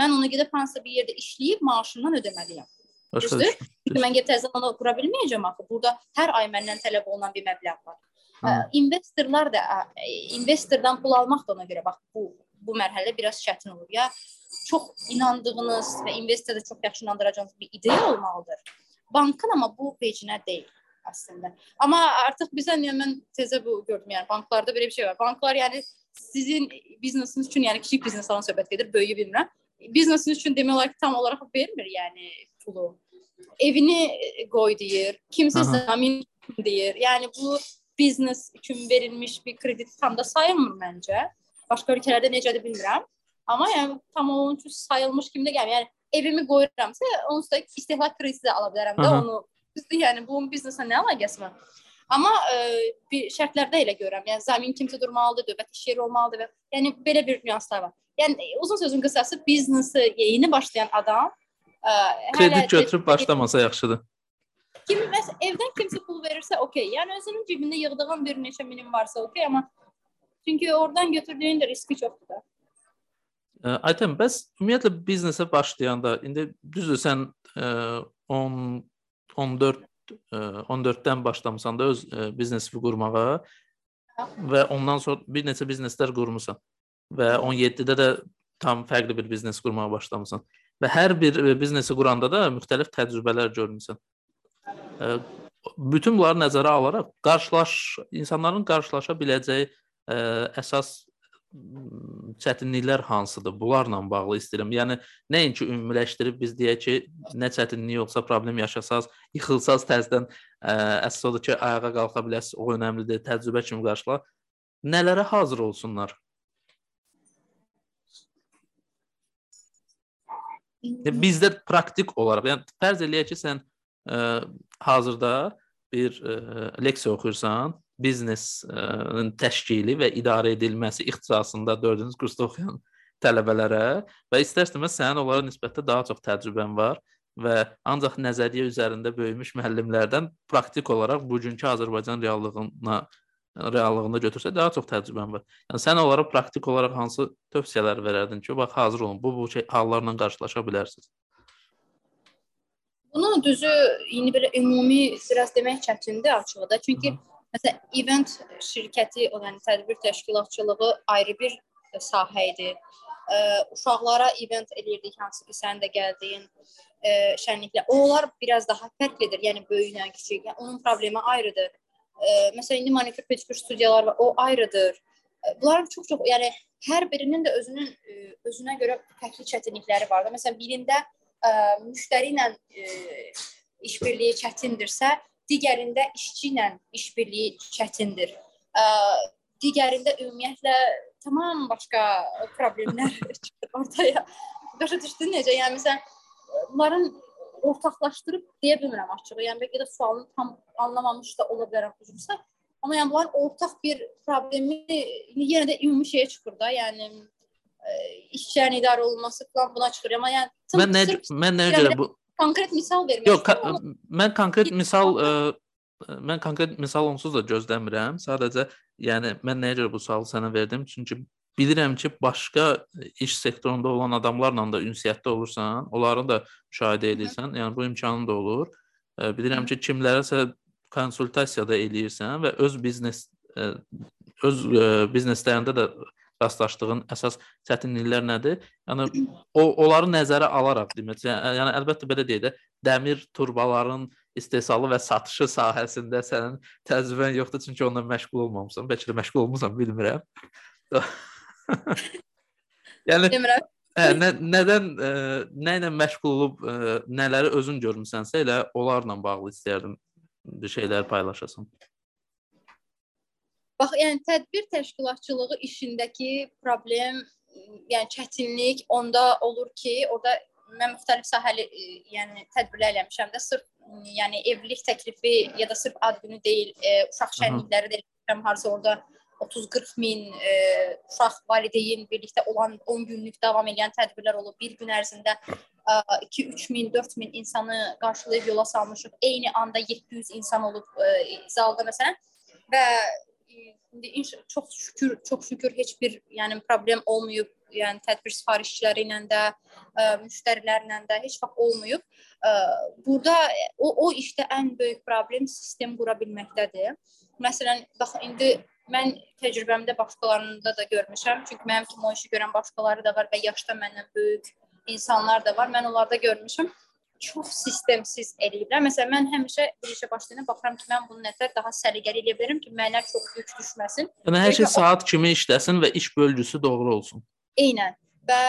S2: mən onu gedib hansısa bir yerdə işləyib maaşımdan ödəməliyəm. Düzdür? Çünki mən gedib təzədən onu qura bilməyəcəm axı. Burada hər ay məndən tələb olunan bir məbləğ var. Ə, investorlar da investordan pul almaq da ona görə bax bu bu mərhələdə biraz çətin olur. Ya çox inandığınız və investoru çox yaxşı inandıracağınız bir ideya olmalıdır. Bankın amma bu vecinə deyil əslində. Amma artıq bizən yəni mən tezə bu gördüm. Yəni banklarda belə bir şey var. Banklar yəni sizin biznesiniz üçün, yəni kiçik biznesdən söhbət gedir, böyüyü bilmirəm. Biznesiniz üçün demək olar ki, tam olaraq vermir yəni pulu. Evini qoy deyir, kimsə zamin deyir. Yəni bu biznes üçün verilmiş bir kredit tam da sayılmır məncə. Başqa ölkələrdə necədir bilmirəm. Amma yəni tam onun üçün sayılmış kimi də gəlmir. Yəni evimi qoyuramsa, onsuz da istehlak krediti də ala bilərəm də onu. Düzdür, yəni bunun bizneslə nə əlaqəsi var? Amma ə, e, bir şərtlərdə elə görürəm. Yəni zamin kimsə durmalıdır, dövlət iş yeri olmalıdır və yəni belə bir nüanslar var. Yəni uzun sözün qısası biznesi yeni başlayan adam
S1: ə, e, kredit götürüb başlamasa yaxşıdır.
S2: Kim məsələn evdən kimsə pul verirsə, okey. Yəni özünün cibində yığdığın bir neçə minim varsa, okey, amma çünki oradan götürdüyün də riski çoxdur da.
S1: Aytən, bəs ümumiyyətlə biznesə başlayanda indi düzdür sən 10 14 14-dən başlamısan da öz biznesini qurmağa və ondan sonra bir neçə bizneslər qurmusan və 17-də də tam fərqli bir biznes qurmağa başlamısan və hər bir biznesi quranda da müxtəlif təcrübələr görmüsən. Bütün bunları nəzərə alaraq qarşılaş insanların qarşılaşa biləcəyi əsas çətinliklər hansıdır? Bunlarla bağlı istəyirəm. Yəni nəinki ümumiləşdirib biz deyək ki, nə çətinlik yoxsa problem yaşasaz, yıxılsaz təzədən əsas odur ki, ayağa qalxa biləsiz. O önəmlidir. Təcrübə kimi qarşıla. Nələrə hazır olsunlar? Bizdə praktik olaraq, yəni fərz eləyək ki, sən ə, hazırda bir ə, leksiya oxuyursan biznesin təşkili və idarə edilməsi ixtisasında 4-cü kursda oxuyan tələbələrə və istər-istəməz sənin onlara nisbətdə daha çox təcrübən var və ancaq nəzəriyyə üzərində böyümüş müəllimlərdən praktik olaraq bugünkü Azərbaycan reallığına reallığında götürsə daha çox təcrübən var. Yəni sən onlara praktik olaraq hansı tövsiyələr verərdin ki, bax hazır olun, bu bu şey hallarla qarşılaşa bilərsiniz.
S2: Bunu düzü indi belə ümumi biraz demək çətindir açıqda. Çünki Hı -hı Məsələn, event şirkəti, o yəni tədbir təşkilatçılığı ayrı bir sahə idi. Ə, uşaqlara event eləyirdik, hansı ki, sən də gəldiyin ə, şənliklə. Onlar biraz daha fərqlidir, yəni böyüklə kiçik. Yəni onun problemi ayrıdır. Ə, məsələn, indi manikür pedikür studiyalar var, o ayrıdır. bunların çox-çox, yəni hər birinin də özünün özünə görə fərqli çətinlikləri var da. Məsələn, birində ə, müştəri ilə ə, işbirliyi çətindirsə, digərində işçi ilə işbirliyi çətindir. Ə, digərində ümumiyyətlə tamam başqa problemlər çıxır ortaya. Başa düşdün necə? Yəni məsələn, bunların ortaqlaşdırıb deyə bilmirəm açığı. Yəni bəlkə də sualını tam anlamamış da ola bilərəm üzrsə. Amma yəni bunların ortaq bir problemi yenə də ümumi şeyə çıxır da. Yəni işçilərin idarə olunması falan buna çıxır. Amma yəni
S1: mən nə mən nə görə bu
S2: konkret misal vermək
S1: Yox, ka mən konkret misal ə, mən konkret misal onsuz da gözləmirəm. Sadəcə yəni mən nəyə görə bu sualı sənə verdim? Çünki bilirəm ki, başqa iş sektorunda olan adamlarla da ünsiyyətdə olursan, onları da müşahidə edirsən. Yəni bu imkanın da olur. Bilirəm ki, kimlərəsə konsultasiyada eləyirsən və öz biznes öz bizneslərində də rastlaşdığın əsas çətinliklər nədir? Yəni o onları nəzərə alaraq demək. Yəni, yəni əlbəttə belə deyək də, dəmir turbaların istehsalı və satışı sahəsində sənin təcrübən yoxdur çünki onunla məşğul olmamısan. Bəlkə də məşğul olmusan, bilmirəm. yəni Demirəm. Hə, nə, nədən ə, nə ilə məşğul olub ə, nələri özün görmüsənsə elə onlarla bağlı istəyərdim bir şeylər paylaşasan.
S2: Bax, yəni tədbir təşkilatçılığı işindəki problem, yəni çətinlik onda olur ki, orada mən müxtəlif sahəli, yəni tədbirlər eləmişəm də, sırf yəni evlilik təklifi ya da sırf ad günü deyil, e, uşaq şənlikləri də eləmişəm, harsa orada 30-40 min e, uşaq valideyn birlikdə olan 10 günlük davam edən tədbirlər olub. Bir gün ərzində 2-3 min, 4 min insanı qarşılayıb yola salmışıq. Eyni anda 700 insan olub e, zalda məsələn və indi çox şükür, çox şükür heç bir yəni problem olmayıb. Yəni tədbir sifarişçiləri ilə də, ə, müştərilərlə də heç vaxt olmayıb. Ə, burada o o işdə ən böyük problem sistem qura bilməkdədir. Məsələn, bax indi mən təcrübəmdə başqalarında da görmüşəm. Çünki mənim kimi o işi görən başqaları da var və yaşda məndən böyük insanlar da var. Mən onlarda görmüşəm çox sistemsiz eləyiblər. Məsələn, mən həmişə bir işə başlayanda baxıram ki, mən bunu nətər daha səliqəli eləyə bilərəm ki, mənə çox yük düşməsin.
S1: Yəni hər şey saat kimi işləsin və iş bölgüsü doğru olsun.
S2: Eynən. Və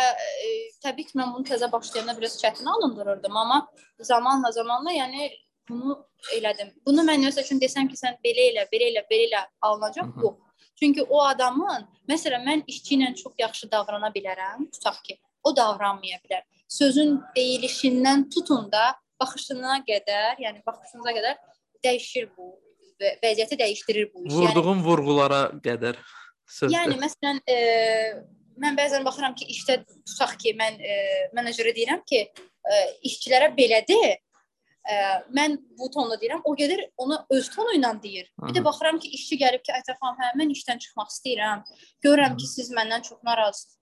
S2: e, təbii ki, mən bunu təzə başlayanda biraz çətin alındırırdım, amma zamanla zamanla, yəni bunu elədim. Bunu mən nəsə üçün desəm ki, sən belə elə, belə elə, belə elə alınacaq, yox. Çünki o adamın, məsələn, mən işçi ilə çox yaxşı davrana bilərəm, tutaq ki, o davranmaya bilər. Sözün deyilişindən tutun da baxışına qədər, yəni baxışınıza qədər dəyişir bu və vəziyyəti dəyişdirir bu iş.
S1: Vurduğun yəni, vurğulara qədər.
S2: Sözdə. Yəni məsələn, e, mən bəzən baxıram ki, işdə tutaq ki, mən e, menecerə deyirəm ki, e, işçilərə belə de, ə, mən bu tonla deyirəm, o gedir onu öz tonu ilə deyir. Aha. Bir də baxıram ki, işçi gəlib ki, Aytə xanım, hə, mən işdən çıxmaq istəyirəm. Görürəm ki, siz məndən çox narazısınız.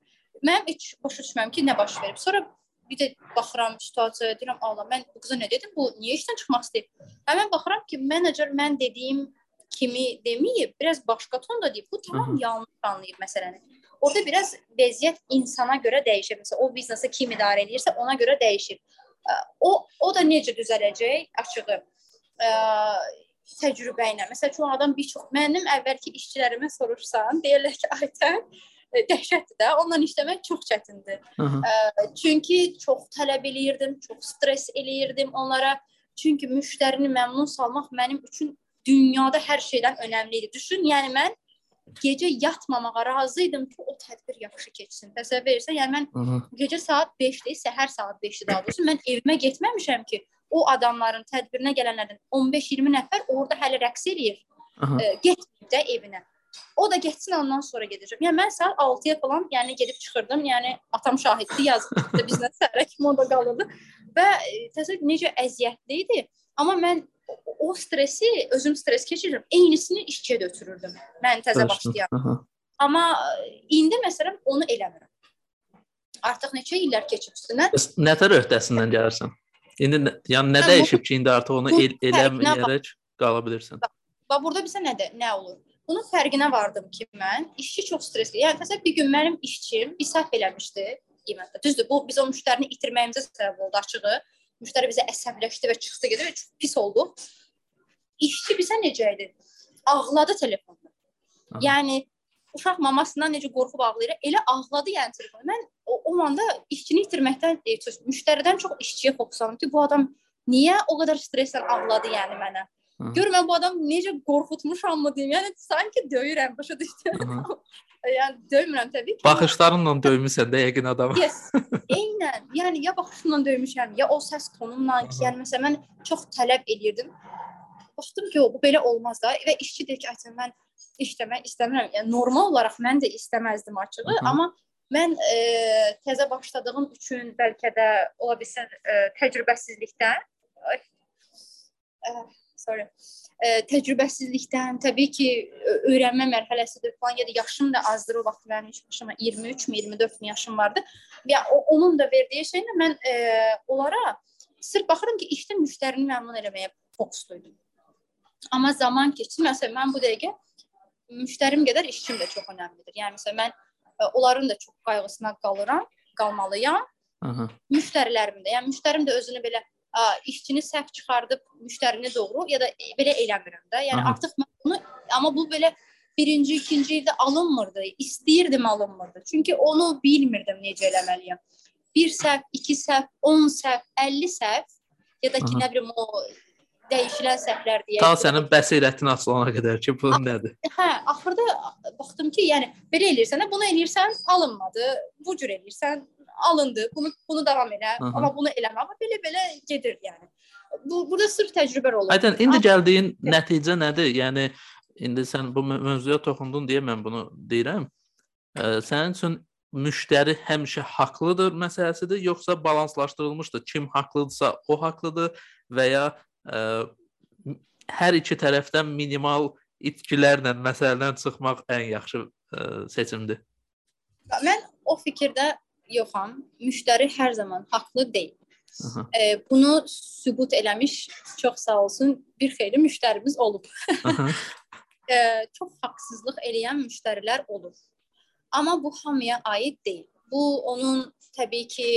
S2: Mən heç başa düşmürəm ki, nə baş verib. Sonra bir də baxıram situasiyaya, deyirəm, Allah, mən bu qıza nə dedim? Bu niyə işdən çıxmaq istəyir? Həmin baxıram ki, menecer mən dediyim kimi deməyib, biraz başqa tonda deyib. Bu tamam yanlış anlayıb məsələni. Orada biraz vəziyyət insana görə dəyişir. Məsələn, o biznesi kim idarə edirsə, ona görə dəyişir. O o da necə düzələcək? Açığı təcrübə ilə. Məsələn, çox adam bir çox mənim əvvəlki işçilərimə soruşsan, deyirlər ki, Aytən dəhşətdir də. Onunla işləmək çox çətindir. Ə, çünki çox tələb eləyirdim, çox stress eləyirdim onlara. Çünki müştərini məmnun salmaq mənim üçün dünyada hər şeydən önəmli idi. Düşün, yəni mən gecə yatmamağa razı idim ki, o tədbir yaxşı keçsin. Təsəvvür edirsən, yəni mən -hı. gecə saat 5-də, səhər saat 5-də daha doğrusu mən evimə getməmişəm ki, o adamların tədbirinə gələnlərdən 15-20 nəfər orada hələ rəqs eləyir. E, getməyib də evinə. O da getsin ondan sonra gedəcəm. Yəni mən saat 6-ya falan, yəni gedib çıxırdım. Yəni atam şahiddir, yazdı bizlə səhərə kimi o da qalırdı və e, təsəvvür necə əziyyətli idi. Amma mən o stresi özüm stres keçirirəm. Eynisini işçiyə də ötürürdüm. Mən təzə başlayan. Amma indi məsələn onu eləmirəm. Artıq neçə illər keçib üstünə.
S1: Nətər öhdəsindən gəlirsən? İndi yəni nə dəyişib ki, indi artıq onu el, eləməyərək qala bilirsən?
S2: Bax burada bizə nə də, nə olur? Bunun fərqinə vardım ki, mən işçi çox stresli. Yəni təsəvvür bir gün mənim işçim bir səhv eləmişdi qiymətdə. Düzdür, bu biz o müştərini itirməyimizə səbəb oldu açığı. Müştəri bizə əsəbləşdi və çıxdı gedir və çox pis oldu. İşçi bizə necə idi? Ağladı telefonda. Aha. Yəni uşaq mamasından necə qorxub ağlayır, elə ağladı yəni telefon. Mən o, o anda işçini itirməkdən, e, müştəridən çox işçiyə fokuslandım ki, bu adam niyə o qədər stresslə ağladı yəni mənə. Gör mən bu adam necə qorxutmuşammı deyim. Yəni sanki döyürəm, başa düşdün? yəni döymürəm təbii ki.
S1: Baxışlarınla döymüsən də yəqin adamı.
S2: Yes. Eynən. Yəni ya baxışımla döymüşəm, ya o səs tonumla ki, yəni məsələn mən çox tələb elirdim. Baxdım ki, o bu belə olmaz da və işçi deyir ki, "Aytən mən işləmək istəmirəm." Yəni normal olaraq mən də istəməzdim açığı, Hı -hı. amma mən e, təzə başladığım üçün bəlkə də ola bilsin e, təcrübəsizlikdən e, sorry. E, təcrübəsizlikdən, təbii ki, öyrənmə mərhələsidir falan ya da yaşım da azdır o vaxt mənim yaşıma 23 mi, 24 mi yaşım vardı. Ya o, onun da verdiyi şeylə mən e, onlara sırf baxıram ki, işdə müştərini məmnun eləməyə fokusluydum. Amma zaman keçdi. Məsələn, mən bu dəqiqə müştərim qədər işçim də çox önəmlidir. Yəni məsələn mən ə, onların da çox qayğısına qalıram, qalmalıyam. Aha. Müştərilərim də. Yəni müştərim də özünü belə ə, işçini səhv çıxardıb müştərini doğru ya da belə eləmirəm də. Yəni Aha. artıq mən bunu amma bu belə birinci, ikinci ildə alınmırdı. İstəyirdim alınmırdı. Çünki onu bilmirdim necə eləməliyəm. Bir səhv, iki səhv, 10 səhv, 50 səhv ya da ki, Aha. nə bilim o dəyişilən səhvlər deyə.
S1: Ta sənin bəsirətin açılana qədər ki, bu nədir?
S2: Hə, axırda baxdım ki, yəni belə eləyirsən, bunu eləyirsən, alınmadı. Bu cür eləyirsən, alındı. Bunu bunu davam elə. Aha. Amma bunu eləmə. Amma belə-belə gedir yəni. Bu burada sırf təcrübə olur.
S1: Aydan indi Amma, gəldiyin nəticə nədir? Yəni indi sən bu mövzuya toxundun deyə mən bunu deyirəm. Ə, sənin üçün müştəri həmişə haqlıdır məsələsidir, yoxsa balanslaşdırılmışdır? Kim haqlıdırsa o haqlıdır və ya ə, hər iki tərəfdən minimal itkilərlə məsələdən çıxmaq ən yaxşı ə, seçimdir.
S2: Mən o fikirdə yoxam. Müştəri hər zaman haqlı deyil. Aha. E, bunu sübut eləmiş çox sağ olsun bir xeyli müştərimiz olub. e, çox haqsızlıq eləyən müştərilər olur. Amma bu hamıya aid deyil. Bu onun təbii ki,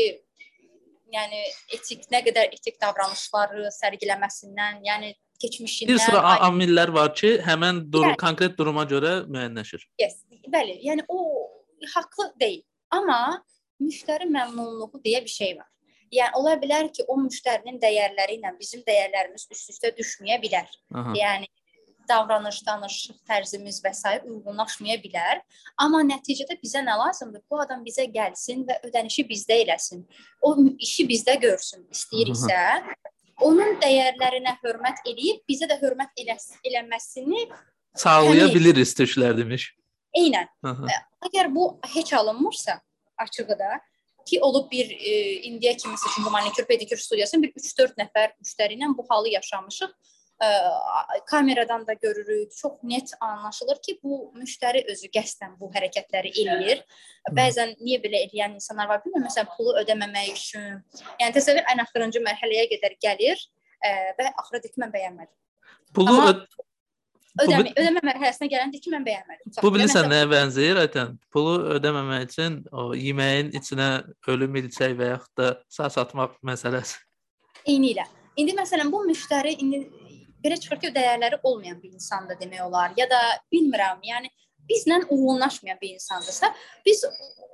S2: yəni etik nə qədər etik davranışları sərgiləməsindən, yəni keçmişindən
S1: bir sıra aid... amillər var ki, həmin durum yəni, konkret duruma görə müəyyənləşir.
S2: Yes, bəli. Yəni o haqlı deyil. Amma müştəri məmnunluğu deyə bir şey var. Yəni ola bilər ki, o müştərinin dəyərləri ilə bizim dəyərlərimiz üst-üstə düşməyə bilər. Aha. Yəni davranış, danışıq tərzimiz və s. uyğunlaşmaya bilər. Amma nəticədə bizə nə lazımdır? Bu adam bizə gəlsin və ödənişi bizdə eləsin. O işi bizdə görsün istəyiriksə, onun dəyərlərinə hörmət eləyib bizə də hörmət eləs eləməsini
S1: sağlaya biliriz türklər demiş.
S2: Eynən. Aha. Əgər bu heç alınmırsa, açığı da ki olub bir e, indiyə kimi çünki manikür pedikür studiyasının bir 3-4 nəfər müştəri ilə bu halı yaşamışıq. E, kameradan da görürük, çox net anlaşılır ki, bu müştəri özü qəsdən bu hərəkətləri eləyir. Bəzən niyə belə edən insanlar var bilmirəm, məsələn, pulu ödəməmək üçün. Yəni təsəvvür ən axırıncı mərhələyə qədər gəlir e, və axıra ki, mən bəyənmədim.
S1: Pulu Amma,
S2: ödəmə, ödəmə mərhələsinə gələndə ki, mən bəyənmədim.
S1: Bu bilirsən nəyə bənzəyir Aytən? Pulu ödəməmək üçün o yeməyin içinə ölü milçək və yaxud da saç atmaq məsələsi.
S2: Eyni ilə. İndi məsələn bu müştəri indi belə çıxır ki, dəyərləri olmayan bir insandır demək olar ya da bilmirəm, yəni bizlə uyğunlaşmayan bir insandırsa, biz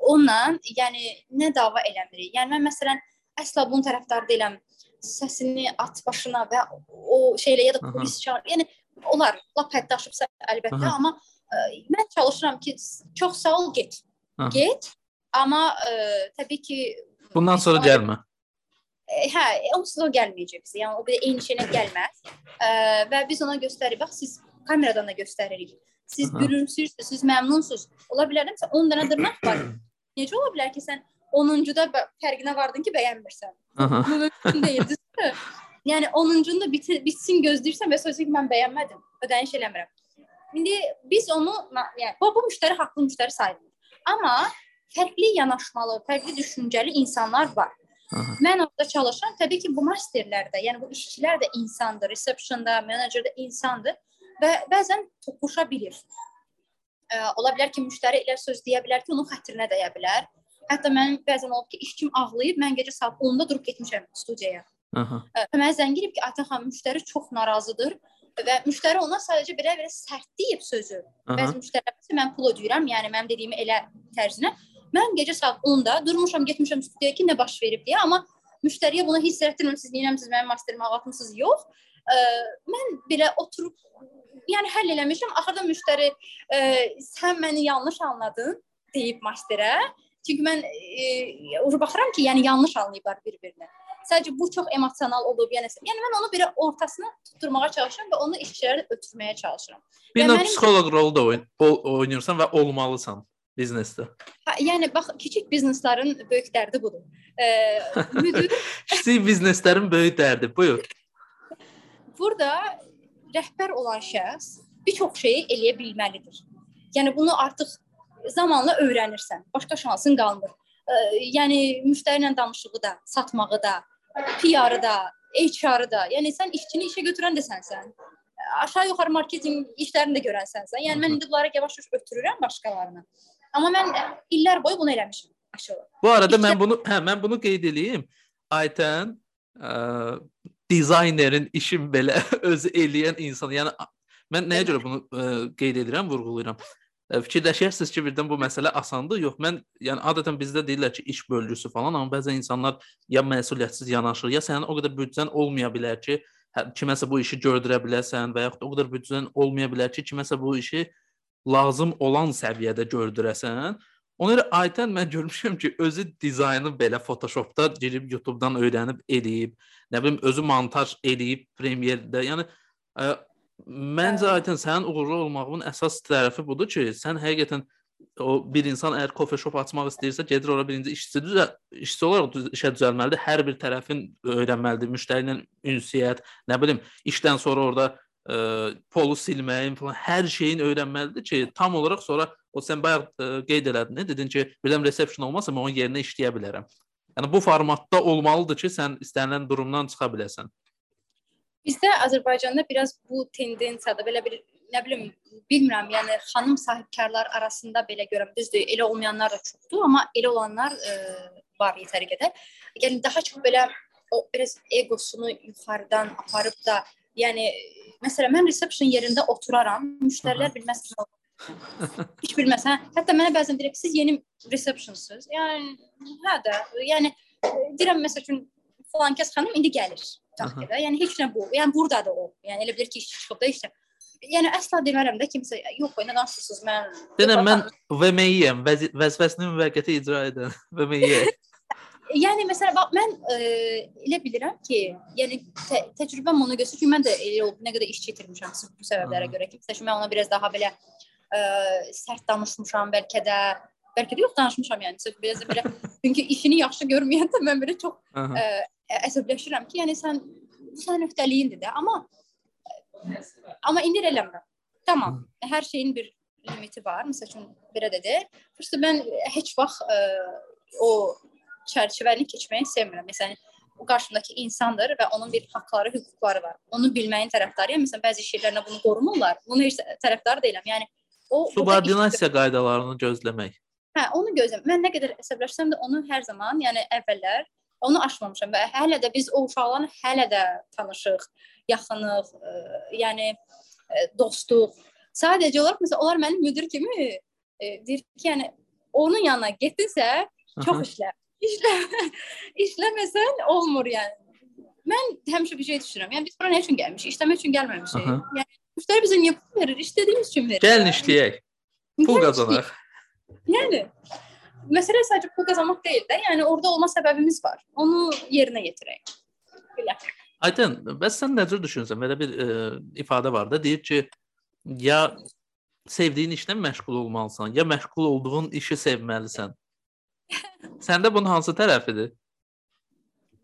S2: onunla yəni nə dava eləmirik. Yəni mən məsələn əsla bunun tərəfdarı deyiləm. Səsini at başına və o şeylə ya da polis çağır. Yəni olar lap həddə aşıbsa əlbəttə, Aha. amma ə, e, mən çalışıram ki, çox sağ ol, get. Aha. Get. Amma ə, e, təbii ki
S1: bundan sonra gəlmə.
S2: Ə, hə, onsuz o gəlməyəcək bizə. Yəni o belə eyni şeylə gəlməz. Ə, və biz ona göstəririk. Bax siz kameradan da göstəririk. Siz gülümsürsüz, siz məmnunsunuz. Ola bilər ki, 10 dənə dırnaq var. Necə ola bilər ki, sən 10-cuda fərqinə vardın ki, bəyənmirsən. Bu mümkün deyil. Yəni 10-cunu da bit bitsin gözləyirsən və sözü ki, mən bəyənmədim, ödəniş eləmirəm. İndi biz onu yəni bu, bu müştəri haqlı müştəri sayılır. Amma fərqli yanaşmalı, fərqli düşüncəli insanlar var. Aha. Mən orada çalışıram. Təbii ki, bu masterlərdə, yəni bu işçilər də insandır, receptionda, menecerdə insandır və bəzən toqquşa bilir. Ə, ola bilər ki, müştəri elə söz deyə bilər ki, onun xətrinə dəyə bilər. Hətta mənim bəzən olub ki, işçim ağlayıb, mən gecə saat 10-da durub getmişəm studiyaya. Aha. Mənə zəng edib ki, Aytən xanım, müştəri çox narazıdır və müştəri ona sadəcə belə-belə sərt deyib sözü. Aha. Bəzi müştərilər mən pul ödəyirəm, yəni mənim dediyimi elə tərzinə. Mən gecə saat 10-da durmuşam, getmişəm studiyaya ki, nə baş verib deyə, amma müştəriyə bunu hiss etdirmirəm, nəyəmsiz mənim masterimi ağlatmısınız? Yox. Ə, mən belə oturub yəni həll eləmişəm. Axırda müştəri ə, sən məni yanlış anladın deyib masterə. Çünki mən e, baxıram ki, yəni yanlış anlayıblar bir-birini. Sadəcə bu çox emosional olub, yəni yəni mən onu belə ortasına tutturmağa çalışıram və onu işçilərə ötürməyə çalışıram.
S1: Bir növ psixoloq rolu da oyn oynayırsan və olmalısan biznesdə.
S2: Hə, yəni bax kiçik bizneslərin böyük dərdi budur.
S1: E, müdür kiçik bizneslərin böyük dərdi. Buyur.
S2: Burada rəhbər olan şəxs bir çox şeyi eləyə bilməlidir. Yəni bunu artıq zamanla öyrənirsən. Başqa şansın qalmır. E, yəni müştəri ilə danışığı da, satmağı da, PR-ı da, HR-ı da. Yəni sən işçini işə götürən də sənsən. Aşağı yuxarı marketinq işlərini də görən sənsən. Yəni mən indi bunlara yavaş-yavaş ötürürəm başqalarına. Amma mən illər boyu bunu eləmişəm. Aşağı.
S1: Bu arada İşçi... mən bunu hə mən bunu qeyd eləyim. Aytən ə, dizaynerin işin belə özü eləyən insan. Yəni mən nəyə görə bunu ə, qeyd edirəm, vurğulayıram. Fikirləşərsiniz ki, birdən bu məsələ asandır. Yox, mən yəni adətən bizdə deyirlər ki, iş bölgüsü falan, amma bəzən insanlar ya məsuliyyətsiz yanaşır, ya sənin o qədər büdcən olmaya bilər ki, hə, kiməsə bu işi gördürə biləsən və yaxud o qədər büdcən olmaya bilər ki, kiməsə bu işi lazım olan səviyyədə gördürəsən. Ona görə Aytən mən görmüşəm ki, özü dizaynı belə Photoshopda girib YouTube-dan öyrənib eləyib, nə bilim özü montaj eləyib Premiere-də. Yəni ə, Məncə Aytən sənin uğurlu olmağının əsas tərəfi budur ki, sən həqiqətən o bir insan əgər kofe shop açmaq istəyirsə, gedir ora birinci işçi düzə işçi olaraq düz, işə düzəlməlidir. Hər bir tərəfin öyrənməlidir. Müştəri ilə ünsiyyət, nə bilim, işdən sonra orada ə, polu silməyin falan hər şeyin öyrənməlidir ki, tam olaraq sonra o sən bayaq ə, qeyd elədin, dedin ki, birdən reception olmasa mən onun yerinə işləyə bilərəm. Yəni bu formatda olmalıdır ki, sən istənilən durumdan çıxa biləsən.
S2: Bizdə Azərbaycanda biraz bu tendensiyada belə bir nə bilim bilmirəm, yəni xanım sahibkarlar arasında belə görəm, düzdür, elə olmayanlar da çoxdur, amma elə olanlar ə, e, var yetəri qədər. Yəni daha çox belə o biraz egosunu yuxarıdan aparıb da, yəni məsələn mən reception yerində oturaram, müştərilər bilməz ki, Heç bilməsən, hətta mənə bəzən deyir ki, siz yeni receptionsuz. Yəni hə də, yəni deyirəm məsəl üçün falan kəs xanım indi gəlir taxtaya. Yəni heç nə bu. Yəni burdadır o. Yəni elə bilir ki, iş çıxıb da işdə. Yəni əsla demərəm də kimsə yox, nə danışırsınız? Mən
S1: Denəm mən VMI-yəm, vəzifəsini müvəqqəti icra edən VMI.
S2: yəni məsələn bax mən ə, e, elə bilirəm ki, yəni tə təcrübəm onu göstərir ki, mən də elə olub nə qədər iş çəkirmişəm sırf bu səbəblərə görə ki, məsələn mən ona biraz daha belə ə, e, sərt danışmışam, bəlkə də bəlkə də yox danışmışam yəni sırf biraz belə çünki işini yaxşı görməyəndə mən belə çox ə, e, əsəbləşirəm ki, yəni sən bu sənin öhdəliyindir də, amma amma indi eləmirəm. Tamam, hər şeyin bir limiti var. Məsəl üçün belə də deyil. Prosta mən heç vaxt ə, o çərçivəni keçməyi sevmirəm. Məsələn, o qarşımdakı insandır və onun bir haqqları, hüquqları var. Onu bilməyin tərəfdarıyam. Məsələn, bəzi şeylərlə bunu qorumurlar. Bunu heç tərəfdar deyiləm. Yəni
S1: o subordinasiya qaydalarını gözləmək.
S2: Hə, onu gözləm. Mən nə qədər əsəbləşsəm də onu hər zaman, yəni əvvəllər onu aşmamışam və hələ də biz o uşaqlarla hələ də tanışıq, yaxınıq, ə, e, yəni ə, e, dostuq. Sadəcə olaraq məsələn onlar mənim müdir kimi ə, e, deyir ki, yəni onun yanına getdinsə çox işlə. İşlə işləməsən olmur yəni. Mən həmişə bir şey düşünürəm. Yəni biz bura nə üçün gəlmişik? İşləmək üçün gəlməmişik. Aha. Yəni müştəri bizə niyə pul verir? İstədiyimiz üçün verir.
S1: Gəlin işləyək. Pul qazanaq.
S2: Yəni məsələ sadəcə pul qazanmaq deyil də, yəni orada olma səbəbimiz var. Onu yerinə yetirək. Belə.
S1: Aydın, bəs sən necə düşünürsən? Belə bir e, ifadə var da, deyir ki, ya sevdiyin işlə məşğul olmalısan, ya məşğul olduğun işi sevməlisən. Səndə bunun hansı tərəfidir?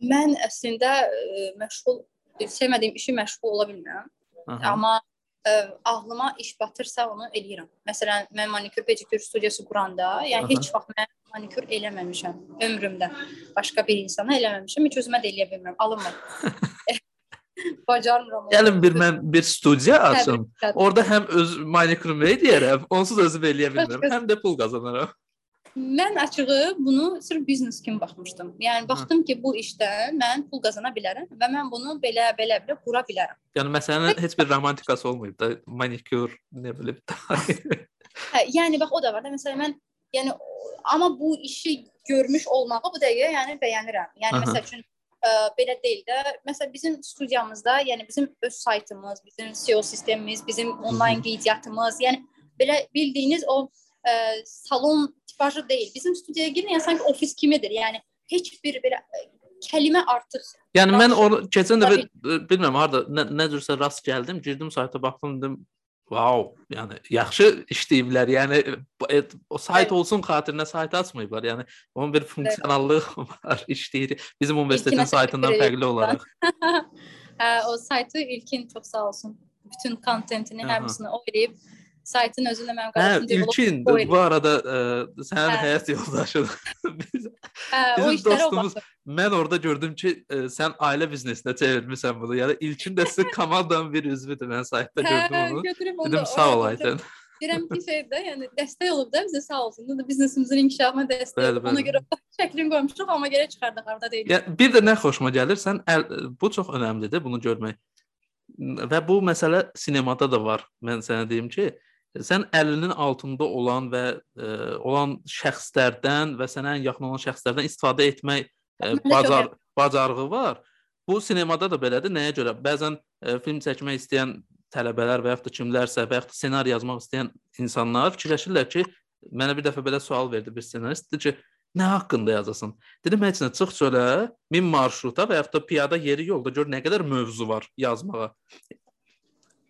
S2: Mən əslində ə, e, məşğul sevmədiyim işi məşğul ola bilmirəm. Aha. Amma ə, ağlıma iş batırsa onu eləyirəm. Məsələn, mən manikür pedikür studiyası quranda, yəni Aha. heç vaxt mən manikür eləməmişəm ömrümdə. Başqa bir insana eləməmişəm. Heç özümə də eləyə bilmirəm. Alınmır. Bacarmıram.
S1: Gəlin bir mən bir studiya açım. Orda həm öz manikürümü eləyərəm, onsuz özüm eləyə bilmirəm, həm də pul qazanaram.
S2: Mən açığı bunu sırf biznes kimi baxmışdım. Yəni baxdım ki, bu işdən mən pul qazana bilərəm və mən bunu belə belə belə qura bilərəm.
S1: Yəni məsələnin heç bir romantikası olmayıb da, manikyur, nə bilim.
S2: hə, yəni bax o da var da. Məsələn mən yəni amma bu işi görmüş olmağı bu dəqiqə yəni bəyənirəm. Yəni məsəl üçün ə, belə deyil də. Məsələn bizim studiyamızda, yəni bizim öz saytımız, bizim SEO sistemimiz, bizim onlayn qeydiyyatımız, yəni belə bildiyiniz o ə, salon tipajı deyil. Bizim studiyaya girin, sanki ofis kimidir. Yəni heç bir belə ə, kəlimə artıq.
S1: Yəni mən onu keçən dəfə bilmirəm harda nə, nə cürsə rast gəldim, girdim sayta baxdım dedim Wow, yəni yaxşı işləyiblər. Yəni o sayt olsun xatirinə sayt açmayıblar. Yəni onun bir funksionallıq var, işləyir. Bizim universitetin saytından fərqli olaraq.
S2: hə, o saytı İlkin çox sağ olsun. Bütün kontentini həmsini o eləyib saytın özündə mənim
S1: qardaşım hə, İlkin bu arada ə, sənin hə. həyat yoldaşın. biz,
S2: hə, o dostumuz,
S1: mən orada gördüm ki, ə, sən ailə biznesinə çevirmisən bunu. Yəni İlkin də sizin komandanın bir üzvüdür. Mən saytda hə, gördüm onu. Dedim sağ olaydın.
S2: Deyirəm ki, şeydə, yəni dəstək olub da bizə sağ olsun. Da biznesimizin inkişafına dəstək bəli, olub. Ona görə şəklini qoymuşduq, amma geri çıxardıq arda deyil.
S1: Yəni bir də nə xoşuma gəlir, sən əl, bu çox əhəmiylidir bunu görmək. Və bu məsələ sinemada da var. Mən sənə deyim ki, sən əlinin altında olan və ə, e, olan şəxslərdən və sənə ən yaxın olan şəxslərdən istifadə etmək ə, e, bacar bacarığı var. Bu sinemada da belədir. Nəyə görə? Bəzən ə, e, film çəkmək istəyən tələbələr və yaxud da kimlərsə və yaxud da ssenari yazmaq istəyən insanlar fikirləşirlər ki, mənə bir dəfə belə sual verdi bir ssenarist, dedi ki, nə haqqında yazasan? Dedim, heç nə, çıx çölə, min marşruta və yaxud da piyada yeri yolda gör nə qədər mövzu var yazmağa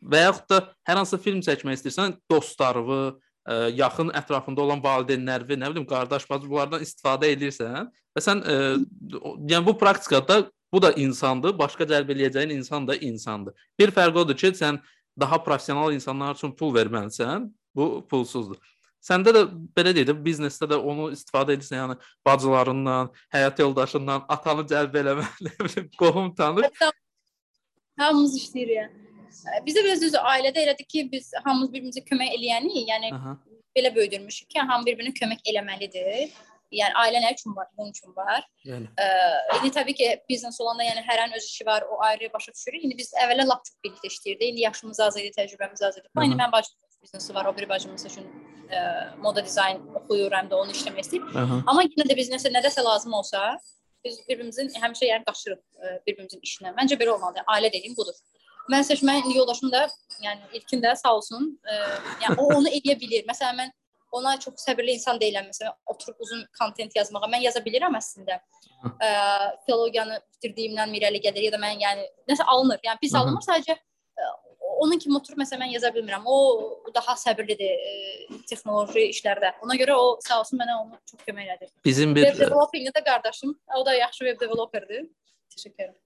S1: və yaxud da hər hansı film çəkmək istəyirsən, dostlarını, ə, yaxın ətrafında olan valideynlərini, nə bilim, qardaş, bacı bunlardan istifadə edirsən və sən ə, yəni bu praktikada bu da insandır, başqa cəlb eləyəcəyin insan da insandır. Bir fərqi odur ki, sən daha professional insanlar üçün pul verməlisən, bu pulsuzdur. Səndə də belə deyək də biznesdə də onu istifadə edirsən, yəni bacılarından, həyat yoldaşından, atanı cəlb eləməli, qohum tanış.
S2: Hamımız işləyir yəni. Bizdə biraz düz ailədə elədir ki, biz hamımız bir-birimizə kömək eləyənik. Yəni Aha. belə böyüdülmüşük ki, hamı bir-birinə kömək eləməlidir. Yəni ailə nə üçün var? Bunun üçün var. Yəni. Ə, indi təbii ki, biznes olanda yəni hər an öz işi var, o ayrı başa düşürük. İndi biz əvvəllər lap çox birlikdə işləyirdik. İndi yaşımız az idi, təcrübəmiz az idi. İndi mən bacım biznesi var, o bir bacımız üçün ə, moda dizayn oxuyur, həm də onu işləmək istəyir. Amma yenə də biznesə nədəsə lazım olsa, biz bir-birimizin həmişə yəni qaçırıq bir-birimizin işinə. Məncə belə olmalıdır. Ailə dediyim budur. Mən seçməyin yoldaşım da, yəni ilkin də sağ olsun, ə, e, yəni o onu edə bilir. Məsələn mən ona çox səbirli insan deyiləm. Məsələn, oturub uzun kontent yazmağa mən yaza bilirəm əslində. Ə, e, filologiyanı bitirdiyimdən irəli gəlir ya da mən yəni nəsə alınır. Yəni pis alınmır, sadəcə ə, e, onun kimi oturub məsələn mən yaza bilmirəm. O daha səbirlidir ə, texnoloji işlərdə. Ona görə o sağ olsun mənə onu çox kömək elədi.
S1: Bizim bir
S2: web developingdə də qardaşım, o da yaxşı web developerdir. Təşəkkür edirəm.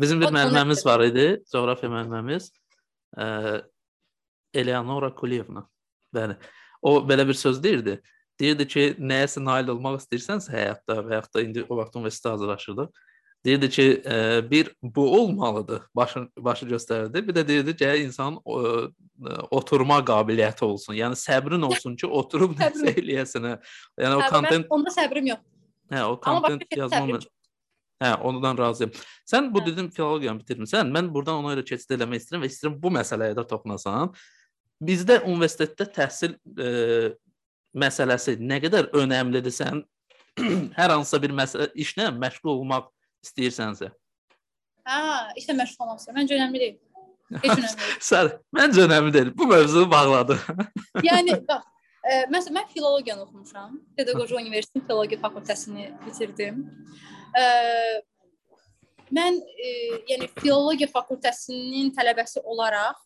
S1: Bizim bir müəlliməmiz var idi, coğrafiya müəlliməmiz. Eleonora Kuliyevna. Bəli. O belə bir söz deyirdi. Deyirdi ki, nəyəsə nail olmaq istəyirsənsə həyatda və yaxud da indi o vaxt universitetə hazırlaşırdıq. Deyirdi ki, ə, bir bu olmalıdır. Başı başı göstərirdi. Bir də deyirdi ki, insanın ə, oturma qabiliyyəti olsun. Yəni səbrin olsun ki, oturub nəsə eləyəsən. Yəni o kontent
S2: onda səbrim yox.
S1: Hə, o kontent yazmaq Hə, ondan razıyam. Sən bu hə. dedim filologiyanı bitirmisən. Mən burdan ona görə keçid eləmək istəyirəm və istəyirəm bu məsələyə də toxunasan. Bizdə universitetdə təhsil e, məsələsi nə qədər önəmlidir sən hər hansısa bir məsələ işlə məşğul olmaq istəyirsənsə.
S2: Hə, işlə məşğul olmaq istəyirəm. Məncə önəmli deyil. Heç önəmli deyil.
S1: Sən məncə önəmli deyil. Bu mövzunu bağladı.
S2: yəni bax, ə, e, məsələn mən filologiyanı oxumuşam. Pedaqoji Universitetinin filologiya fakültəsini bitirdim. Ə, mən ə, yəni filologiya fakültəsinin tələbəsi olaraq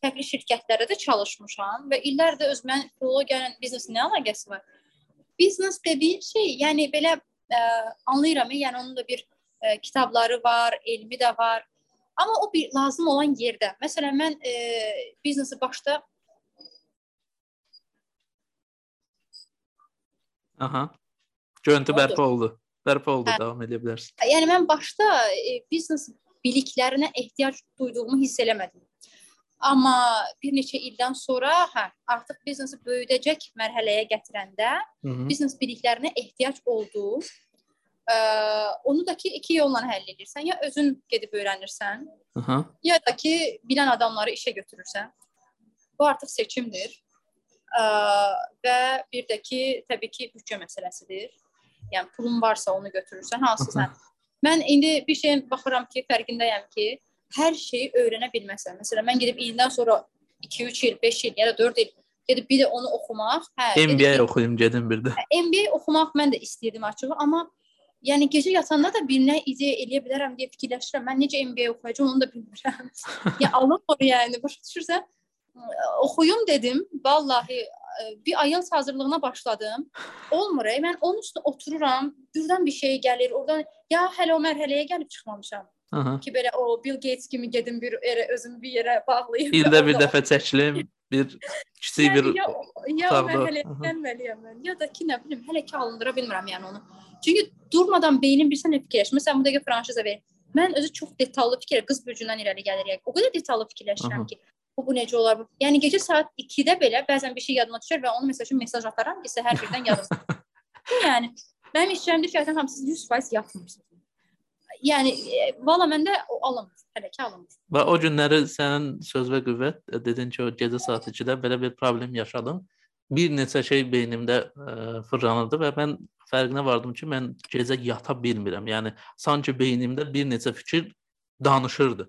S2: fərqli şirkətlərdə də çalışmışam və illərdir öz mən filologiyanın biznesin nə əlaqəsi var? Biznes dediyin şey, yəni belə ə, anlayıram, yəni onun da bir ə, kitabları var, elmi də var. Amma o bir lazım olan yerdə. Məsələn, mən e, biznesi başda
S1: Aha. Görüntü bərpa oldu. Bərpa oldu, hə. davam edə bilərsən.
S2: Yəni mən başda e, biznes biliklərinə ehtiyac duyduğumu hiss eləmədim. Amma bir neçə ildən sonra, hə, artıq biznesi böyüdəcək mərhələyə gətirəndə
S1: Hı -hı.
S2: biznes biliklərinə ehtiyac oldu. Ə, onu da ki iki yolla həll edirsən. Ya özün gedib öyrənirsən,
S1: Aha.
S2: ya da ki bilən adamları işə götürürsən. Bu artıq seçimdir. Ə, və bir də ki təbii ki büdcə məsələsidir. Yəni pulun varsa onu götürürsən, hansı sən. Mən indi bir şeyin baxıram ki, fərqindəyəm ki, hər şeyi öyrənə bilməsən. Məsələn, mən gedib indidən sonra 2-3 il, 5 il ya da 4 il gedib bir də onu oxumaq, hə, gedib
S1: MBA oxuyum gedim bir də.
S2: MBA oxumaq mən də istəyirdim açığı, amma yəni gecə yatanda da birinə ideya eləyə bilərəm deyə fikirləşirəm. Mən necə MBA oxuyacağam onu da bilmirəm. ya alınmır yəni, başa düşürsən? Oxuyum dedim. Vallahi bir IELTS hazırlığına başladım. Olmur. ey. Mən onun üstünə otururam, birdən bir şey gəlir. Oradan ya hələ o mərhələyə gəlib çıxmamışam
S1: Aha.
S2: ki belə o Bill Gates kimi gedim bir yerə özümü bir yerə bağlayım.
S1: İldə bir dəfə çəkilim, bir kiçik
S2: Yəni,
S1: bir
S2: ya, ya mərhələyə
S1: Aha.
S2: gəlməliyəm mən. Ya da ki, nə bilim, hələ ki alındıra bilmirəm yəni onu. Çünki durmadan beynim bir sən fikirləşir. Məsələn, bu dəqiqə franşiza ver. Mən özü çox detallı fikir, qız bürcündən irəli gəlir. Yəni, o qədər detallı fikirləşirəm
S1: Aha.
S2: ki, bu bu necə olar? Yəni gecə saat 2-də belə bəzən bir şey yadıma düşər və onu məsəl üçün mesaj ataram ki, səhər birdən yadıma. yəni mənim işçilərim deyir ki, "Ayten xanım, siz 100% yatmırsınız." Yəni e, valla məndə o alınmır. Hələ ki alınmır.
S1: Və o günləri sənin söz və qüvvət e, dedin ki, o gecə saat 2-də belə bir problem yaşadım. Bir neçə şey beynimdə ə, fırlanırdı və mən fərqinə vardım ki, mən gecə yata bilmirəm. Yəni sanki beynimdə bir neçə fikir danışırdı.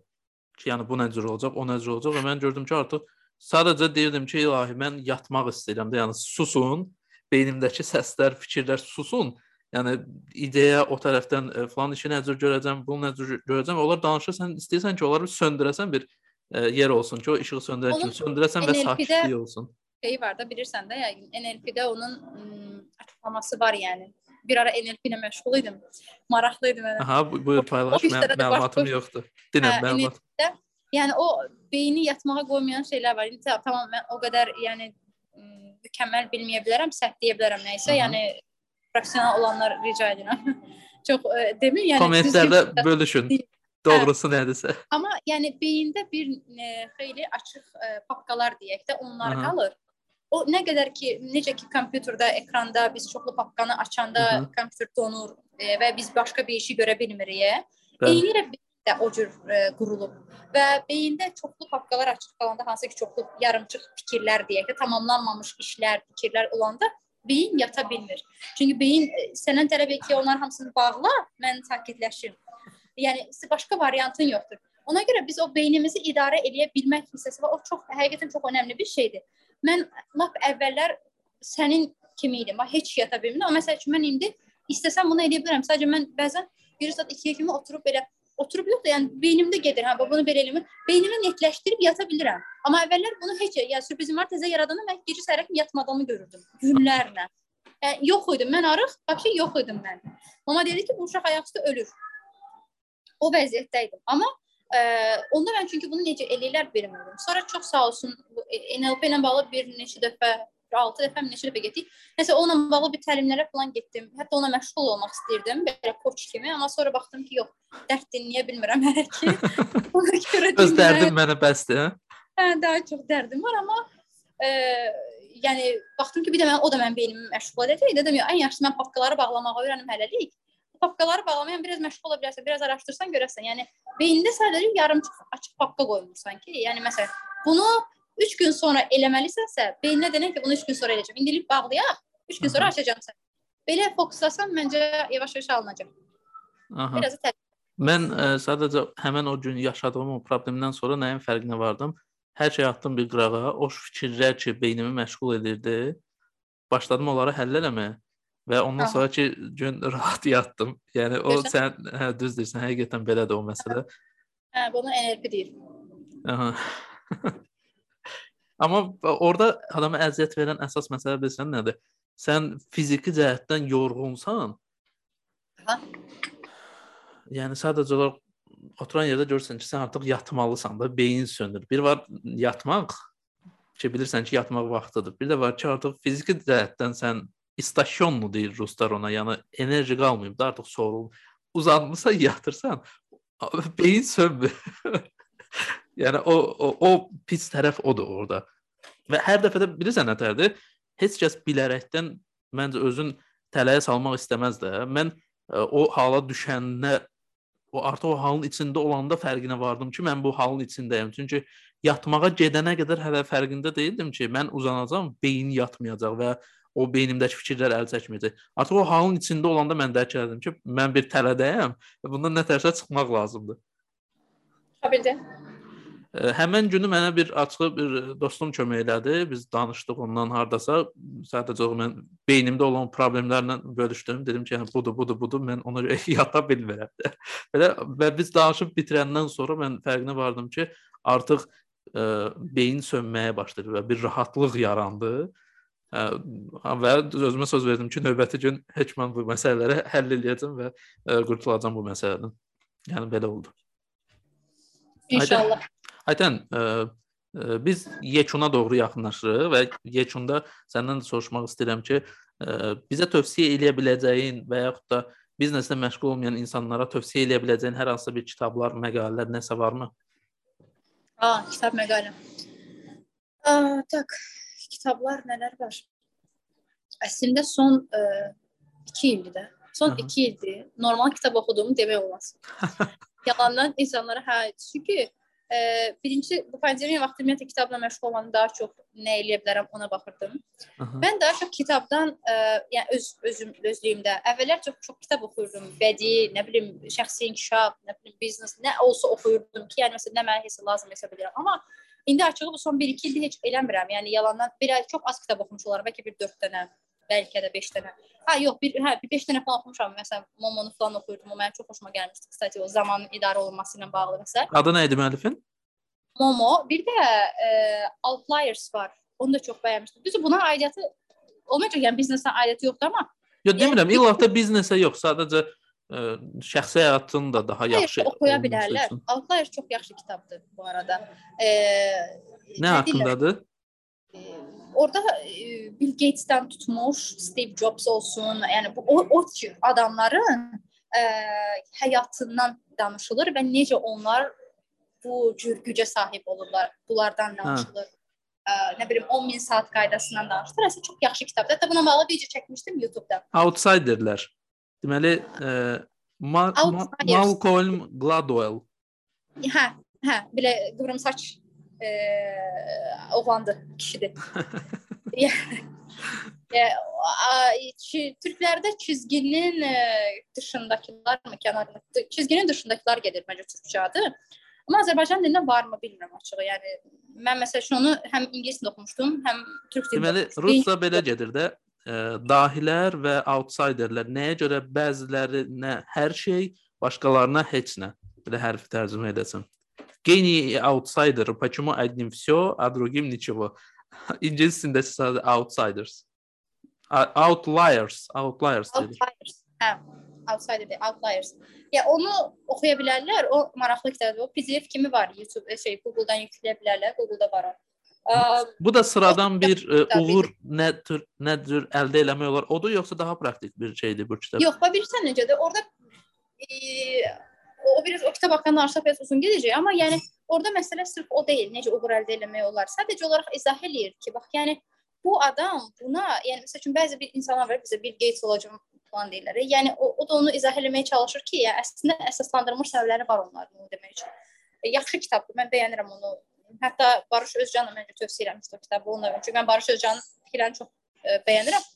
S1: Ki, yəni bu nə cür olacaq, o nə cür olacaq və mən gördüm ki, artıq sadəcə deyirdim ki, ilahi mən yatmaq istəyirəm də, yəni susun, beynimdəki səslər, fikirlər susun. Yəni ideya o tərəfdən e, falan işi nə cür görəcəm, bunu nə cür görəcəm. Onlar danışır, sən istəyirsən ki, onları söndürəsən bir e, yer olsun ki, o işığı söndürən kimi söndürəsən və sakitlik olsun.
S2: şey var da bilirsən də, yəni NLP-də onun ım, açıqlaması var yəni. Bir ara NLP ilə məşğul idim. Maraqlı idi mənə.
S1: Aha, bu- buyur paylaş. Mən, məlumatım yoxdur. Dinlə
S2: Hə,
S1: məlumat.
S2: Yəni o beyni yatmağa qoymayan şeylər var. İndi ta- tamam mən o qədər yəni mükəmməl bilməyə bilərəm, səhv deyə bilərəm nə isə. Yəni professional olanlar rica edirəm. Çox e, demin yəni
S1: Kommentlərdə bölüşün.
S2: deyil.
S1: Doğrusu nədirsə.
S2: Amma yəni beyində bir e, xeyli açıq e, papkalar deyək də onlar
S1: Aha.
S2: qalır. O nə qədər ki, necə ki kompüterdə, ekranda biz çoxlu papkanı açanda
S1: Hı hı.
S2: kompüter donur e, və biz başqa bir işi görə bilmirik.
S1: Bəli.
S2: Eyni ilə də o cür e, qurulub və beyində çoxlu papkalar açıq qalanda hansı ki, çoxlu yarımçıq fikirlər deyək də, tamamlanmamış işlər, fikirlər olanda beyin yata bilmir. Çünki beyin e, səndən tələb edir ki, onların hamısını bağla, mən sakitləşim. Yəni başqa variantın yoxdur. Ona görə biz o beynimizi idarə edə bilmək hissəsi var. O çox həqiqətən çox önəmli bir şeydir. Mən lap əvvəllər sənin kimi idim. Bax heç yata bilmirdim. Amma məsəl üçün mən indi istəsəm bunu edə bilərəm. Sadəcə mən bəzən 1 saat 2-yə kimi oturub belə oturub yox da, yəni beynimdə gedir. Hə, bunu belə eləmir. Beynimi netləşdirib yata bilirəm. Amma əvvəllər bunu heç, yəni sürprizim var təzə yaradanda mən gecə səhərə kimi yatmadığımı görürdüm günlərlə. Yəni yox idim. Mən arıq, vəbşə yox idim mən. Mama dedi ki, bu uşaq ayaqüstü ölür. O vəziyyətdə idim. Amma ə, onda mən çünki bunu necə eləyirlər bilmirdim. Sonra çox sağ olsun e, NLP ilə bağlı bir neçə dəfə, 6 dəfə, neçə dəfə getdik. Nəsə onunla bağlı bir təlimlərə falan getdim. Hətta ona məşğul olmaq istirdim, belə koç kimi, amma sonra baxdım ki, yox, dərd dinləyə bilmirəm hələ ki. Ona görə
S1: Öz dərdim mənə bəsdir. hə?
S2: Hə, daha çox dərdim var, amma e, yəni baxdım ki, bir də mən o da mənim beynimi məşğul edəcək. Dedim, ya, ən yaxşısı mən papkaları bağlamağı öyrənim hələlik. Papkaları bağlamayan biraz məşğul ola bilərsən, biraz araşdırsan görərsən. Yəni beynində sadəcə yarımçıq açıq papka qoymursan ki, yəni məsələn, bunu 3 gün sonra eləməlisənsə, beyninə denən ki, bunu 3 gün sonra eləyəcəm. İndilik bağlayaq, 3 gün sonra
S1: Aha.
S2: açacağam sən. Belə fokuslasan məncə yavaş-yavaş alınacaq.
S1: Aha.
S2: Biraz da
S1: Mən ə, sadəcə həmin o gün yaşadığım o problemdən sonra nəyin fərqinə vardım? Hər şey atdım bir qırağa. O fikirlər ki, beynimi məşğul edirdi, başladım onları həll eləməyə və ondan
S2: Aha.
S1: sonraki gün rahat yatdım. Yəni o
S2: Görsən?
S1: sən hə düz deyirsən, həqiqətən belədir o məsələ.
S2: hə, bunu NLP deyir.
S1: Aha. Amma orada adama əziyyət verən əsas məsələ bilirsən nədir? Sən fiziki cəhətdən yorğunsan.
S2: Aha.
S1: Yəni sadəcə olaraq oturan yerdə görürsən ki, sən artıq yatmalısan da, beyin sönür. Bir var yatmaq ki, bilirsən ki, yatmaq vaxtıdır. Bir də var ki, artıq fiziki cəhətdən sən istasyonlu deyir ruslar ona, yəni enerji qalmayıb da artıq sorul. Uzanmısan, yatırsan, beyin sönmür. Yəni o, o o pis tərəf odur orada. Və hər dəfə də bilirsən nətərdir? Heç kəs bilərəkdən məncə özün tələyə salmaq istəməz də. Mən ə, o hala düşəndə o artıq o halın içində olanda fərqinə vardım ki, mən bu halın içindəyəm. Çünki yatmağa gedənə qədər hələ fərqində deyildim ki, mən uzanacağam, beyin yatmayacaq və o beynimdəki fikirlər əl çəkməyəcək. Artıq o halın içində olanda mən dərk etdim ki, mən bir tələdəyəm və bundan nətərsə çıxmaq lazımdır.
S2: Tabii
S1: Həmin günü mənə bir açıq bir dostum kömək elədi. Biz danışdıq ondan hardasa. Sadəcə mən beynimdə olan problemlərlə bölüşdüm. Dedim ki, yəni budur, budur, budur. Mən ona görə yata bilmirəm. Belə və biz danışıb bitirəndən sonra mən fərqinə vardım ki, artıq ə, beyin sönməyə başladı və bir rahatlıq yarandı. Ə, və özümə söz verdim ki, növbəti gün heç mən bu məsələləri həll edəcəm və ə, qurtulacağam bu məsələdən. Yəni belə oldu.
S2: İnşallah.
S1: Aytən, ə, ə, biz yekuna doğru yaxınlaşırıq və yekunda səndən də soruşmaq istəyirəm ki, ə, bizə tövsiyə edə biləcəyin və yaxud da bizneslə məşğul olmayan insanlara tövsiyə edə biləcəyin hər hansı bir kitablar, məqalələr nəsə varmı?
S2: A, kitab məqalə. Aa, tak. Kitablar nələr var? Əslində son 2 ildir də. Son 2 ildir normal kitab oxuduğumu demək olmaz. Yalandan insanlara hə, çünki e, birinci bu pandemiya vaxtı ümumiyyətlə kitabla məşğul olmanı daha çox nə eləyə bilərəm ona baxırdım. Aha. Mən daha çox kitabdan ə, yəni öz özüm özlüyümdə əvvəllər çox çox kitab oxuyurdum. Bədii, nə bilim, şəxsi inkişaf, nə bilim, biznes, nə olsa oxuyurdum ki, yəni məsələn nə mənə heç lazım hesab edirəm. Amma indi açığı bu son 1-2 ildir heç eləmirəm. Yəni yalandan bir ay çox az kitab oxumuş olaram, bəlkə bir 4 dənə, bəlkə də 5 dənə. Ha, yox, bir hə, bir 5 dənə falan oxumuşam. Məsələn, Momonu falan oxuyurdum. O mənim çox xoşuma gəlmişdi. Kstati, o zamanın idarə olunması ilə bağlı məsələ.
S1: Adı nə idi müəllifin?
S2: Momo, bir də e, Outliers var. Onu da çox bəyənmişdim. Düzdür, buna aidiyyəti olmayacaq, yəni biznesə aidiyyəti yoxdur amma
S1: Yox, demirəm, yəni, illa da biznesə yox, sadəcə ə, şəxsi həyatını da daha yaxşı
S2: oxuya bilərlər. Outliers çox yaxşı kitabdır bu arada. E,
S1: nə haqqındadır?
S2: E, orada e, Bill Gates-dən tutmuş, Steve Jobs olsun, yəni bu o, o tür adamların ə, həyatından danışılır və necə onlar bu cür gücə sahib olurlar. Bunlardan danışılır. Ə, nə bilim 10 min saat qaydasından danışılır. Əslində çox yaxşı kitabdır. Hətta buna bağlı video çəkmişdim YouTube-da.
S1: Outsiderlər. Deməli, ə, Ma Ma Malcolm Gladwell.
S2: Hə, hə, belə qıvrım saç ə, oğlandı, kişidir. Türklərdə çizginin dışındakılar mı, kənarında çizginin dışındakılar gedir məncə türkçə adı. Amma Azərbaycan dilində varmı bilmirəm açığı. Yəni mən məsəl üçün onu həm ingilis dilində oxumuşdum, həm türk dilində.
S1: Deməli, rusca belə gedir də Ə, dahilər və outsiderlər nəyə görə bəzilərinə hər şey, başqalarına heç nə. Belə hərfi tərcümə edəsən. Гении outsider, почему одним все, а другим ничего. İngilis dilində sadəcə outsiders. Outliers, outliers.
S2: Outliers. Hə outsider outliers. Ya onu oxuya bilərlər. O maraqlı kitabdır. O PDF kimi var YouTube şey Google-dan yükləyə bilərlər. Google-da var o.
S1: Bu da sıradan bir ə, uğur nə tür nə cür əldə eləmək olar? Odur yoxsa daha praktik bir şeydir bu kitab?
S2: Yox, bax bilirsən necədir? Orada e, o biraz o kitab haqqında danışsaq biraz uzun gedəcək, amma yəni orada məsələ sırf o deyil, necə uğur əldə etmək olar. Sadəcə olaraq izah eləyir ki, bax yəni bu adam buna, yəni məsəl üçün bəzi bir insanlar var, bizə Bill Gates olacaq falan deyirlər. Yəni o, o da onu izah eləməyə çalışır ki, yəni əslində əsaslandırılmış səbəbləri var onların onu demək üçün. E, yaxşı kitabdır. Mən bəyənirəm onu. Hətta Barış Özcanov məncə tövsiyə eləmişdi o kitabı onunla. Çünki mən Barış Özcanın fikirlərini çox e, bəyənirəm.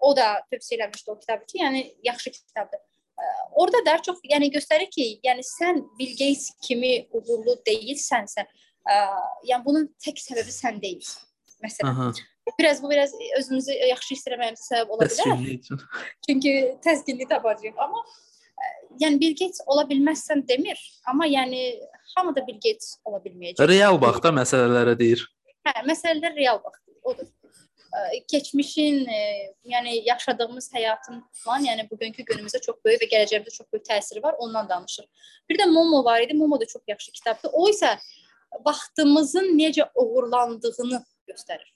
S2: O da tövsiyə eləmişdi o kitabı ki, yəni yaxşı kitabdır. E, orada daha çox yəni göstərir ki, yəni sən Bill Gates kimi uğurlu deyilsənsə, ə, yəni bunun tək səbəbi sən deyilsən. Məsələn. Aha biraz bu biraz özümüzü yaxşı hiss etməyimizə səbəb ola bilər. Çünki təskinlik tapacağıq. Amma ə, yəni Bill Gates ola bilməzsən demir, amma yəni hamı da Bill Gates ola bilməyəcək.
S1: Real vaxtda məsələlərə deyir.
S2: Hə, məsələlər real vaxt odur. Keçmişin, ə, yəni yaşadığımız həyatın falan, yəni bugünkü günümüzə çox böyük və gələcəyimizə çox böyük təsiri var, ondan danışır. Bir də Momo var idi. Momo da çox yaxşı kitabdır. O isə vaxtımızın necə uğurlandığını göstərir.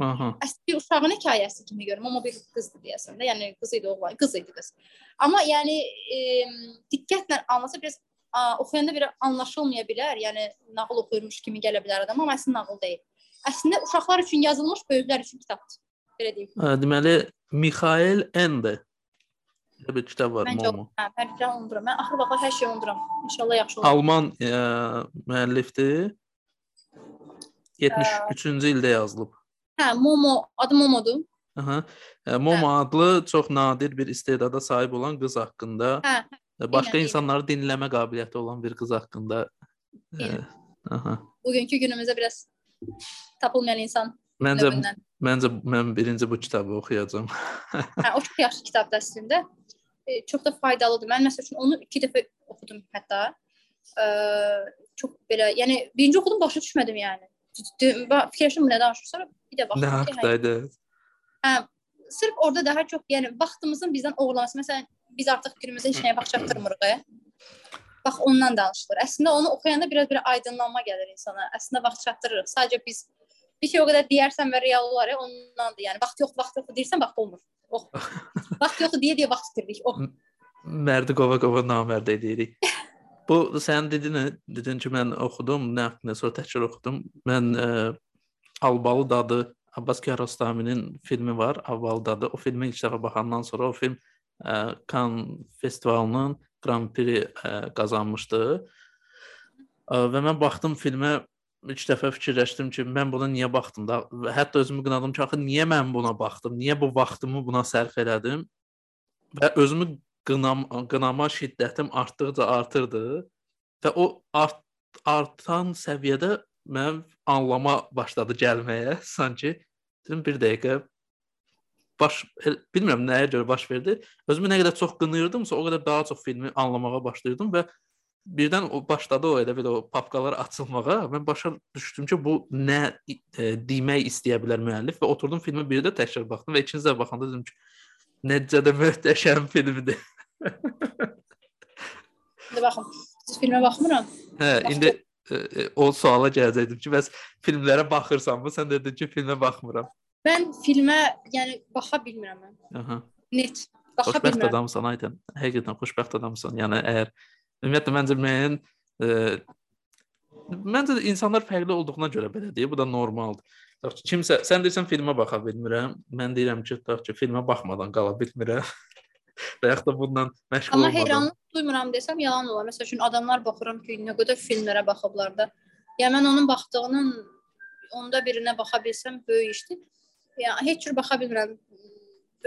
S1: Aha.
S2: Əslində uşağın hekayəsi kimi görürəm, amma bir qızdır deyəsən də. Yəni qız idi, oğlan, qız idi qız. Amma yəni e, diqqətlə alınsa biraz a, oxuyanda bir anlaşılmaya bilər. Yəni nağıl oxuyurmuş kimi gələ bilər adam, amma əslində nağıl deyil. Əslində uşaqlar üçün yazılmış, böyüklər üçün kitabdır. Belə deyim.
S1: Hə, deməli Mikhail Ende Belə bir kitab var
S2: Məncə
S1: Momo.
S2: hə, hər şey unuduram. Mən axır vaxtlar hər şeyi unuduram. İnşallah yaxşı olar.
S1: Alman e, müəllifdir. 73-cü ildə yazılıb.
S2: Hə, Momo, adı Momodur.
S1: Aha. E, Momo adlı çox nadir bir istedada sahib olan qız haqqında,
S2: Hə,
S1: e, başqa
S2: eynən.
S1: insanları dinləmə qabiliyyəti olan bir qız haqqında. E,
S2: Eynən.
S1: aha.
S2: bugünkü günümüzdə biraz tapılmayan insan
S1: Məncə
S2: növündən.
S1: məncə mən birinci bu kitabı oxuyacağam.
S2: Hə, o çox yaxşı kitabdır əslində. E, çox da faydalıdır. Mən məsəl üçün onu 2 dəfə oxudum hətta. E, çox belə, yəni birinci oxudum, başa düşmədim yəni. Fikirləşdim nə danışır, sonra bir də
S1: Nə
S2: baxdım ki, hə,
S1: haqqdaydı?
S2: hə, sırf orada daha çox, yəni vaxtımızın bizdən oğurlanması. Məsələn, biz artıq günümüzdə heç nəyə vaxt çatdırmırıq. e. Bax ondan danışılır. Əslində onu oxuyanda biraz belə aydınlanma gəlir insana. Əslində vaxt çatdırırıq. Sadəcə biz bir şey o qədər deyərsən və real olar, ya, ondandır. Yəni vaxt yox, vaxt yox deyirsən, vaxt olmur. Oh. vaxt yoxdur deyə deyə vaxt itiririk. Oh.
S1: Mərdi qova qova namərd edirik. Bu sən dedin, dedin ki, mən oxudum, nə haqqında sonra təkrar oxudum. Mən ə, Albalı dadı Abbas Kiarostami'nin filmi var, Albalı dadı. O filmi ilk dəfə baxandan sonra o film ə, Cannes festivalının Grand Prix ə, qazanmışdı. Ə, və mən baxdım filmə ilk dəfə fikirləşdim ki, mən buna niyə baxdım da hətta özümü qınadım ki, axı niyə mən buna baxdım? Niyə bu vaxtımı buna sərf elədim? Və özümü qınam qınama şiddətim artdıqca artırdı və o art, artan səviyyədə mənim anlama başladı gəlməyə sanki dedim bir dəqiqə baş bilmirəm nəyə görə baş verdi. Özümü nə qədər çox qınıyırdımsa, o qədər daha çox filmi anlamağa başlayırdım və birdən o başladı o elə belə o papkalar açılmağa. Mən başa düşdüm ki, bu nə e, demək istəyə bilər müəllif və oturdum filmi bir də təkrar baxdım və ikinci dəfə baxanda dedim ki, necə də möhtəşəm filmdir.
S2: İndi baxın, siz filmə baxmıram.
S1: Hə, indi o suala gələcəkdim ki, bəs filmlərə baxırsanmı? Sən dedin ki, filmə baxmıram.
S2: Mən filmə, yəni baxa bilmirəm mən.
S1: Aha.
S2: Net baxa
S1: Xoşbəxt
S2: bilmirəm.
S1: adamsan Aydan. Həqiqətən xoşbəxt adamsan. Yəni əgər ümumiyyətlə məncə müəyyən e, məncə insanlar fərqli olduğuna görə belə deyir. Bu da normaldır. Tutaq ki, kimsə sən deyirsən filmə baxa bilmirəm. Mən deyirəm ki, tutaq ki, filmə baxmadan qala bilmirəm. Və yaxud da bundan məşğul
S2: Amma
S1: olmadan.
S2: heyranlıq duymuram desəm yalan olar. Məsəl üçün adamlar baxıram ki, nə qədər filmlərə baxıblar da. Ya mən onun baxdığının onda birinə baxa bilsəm böyük işdir. Ya heç cür baxa bilmirəm.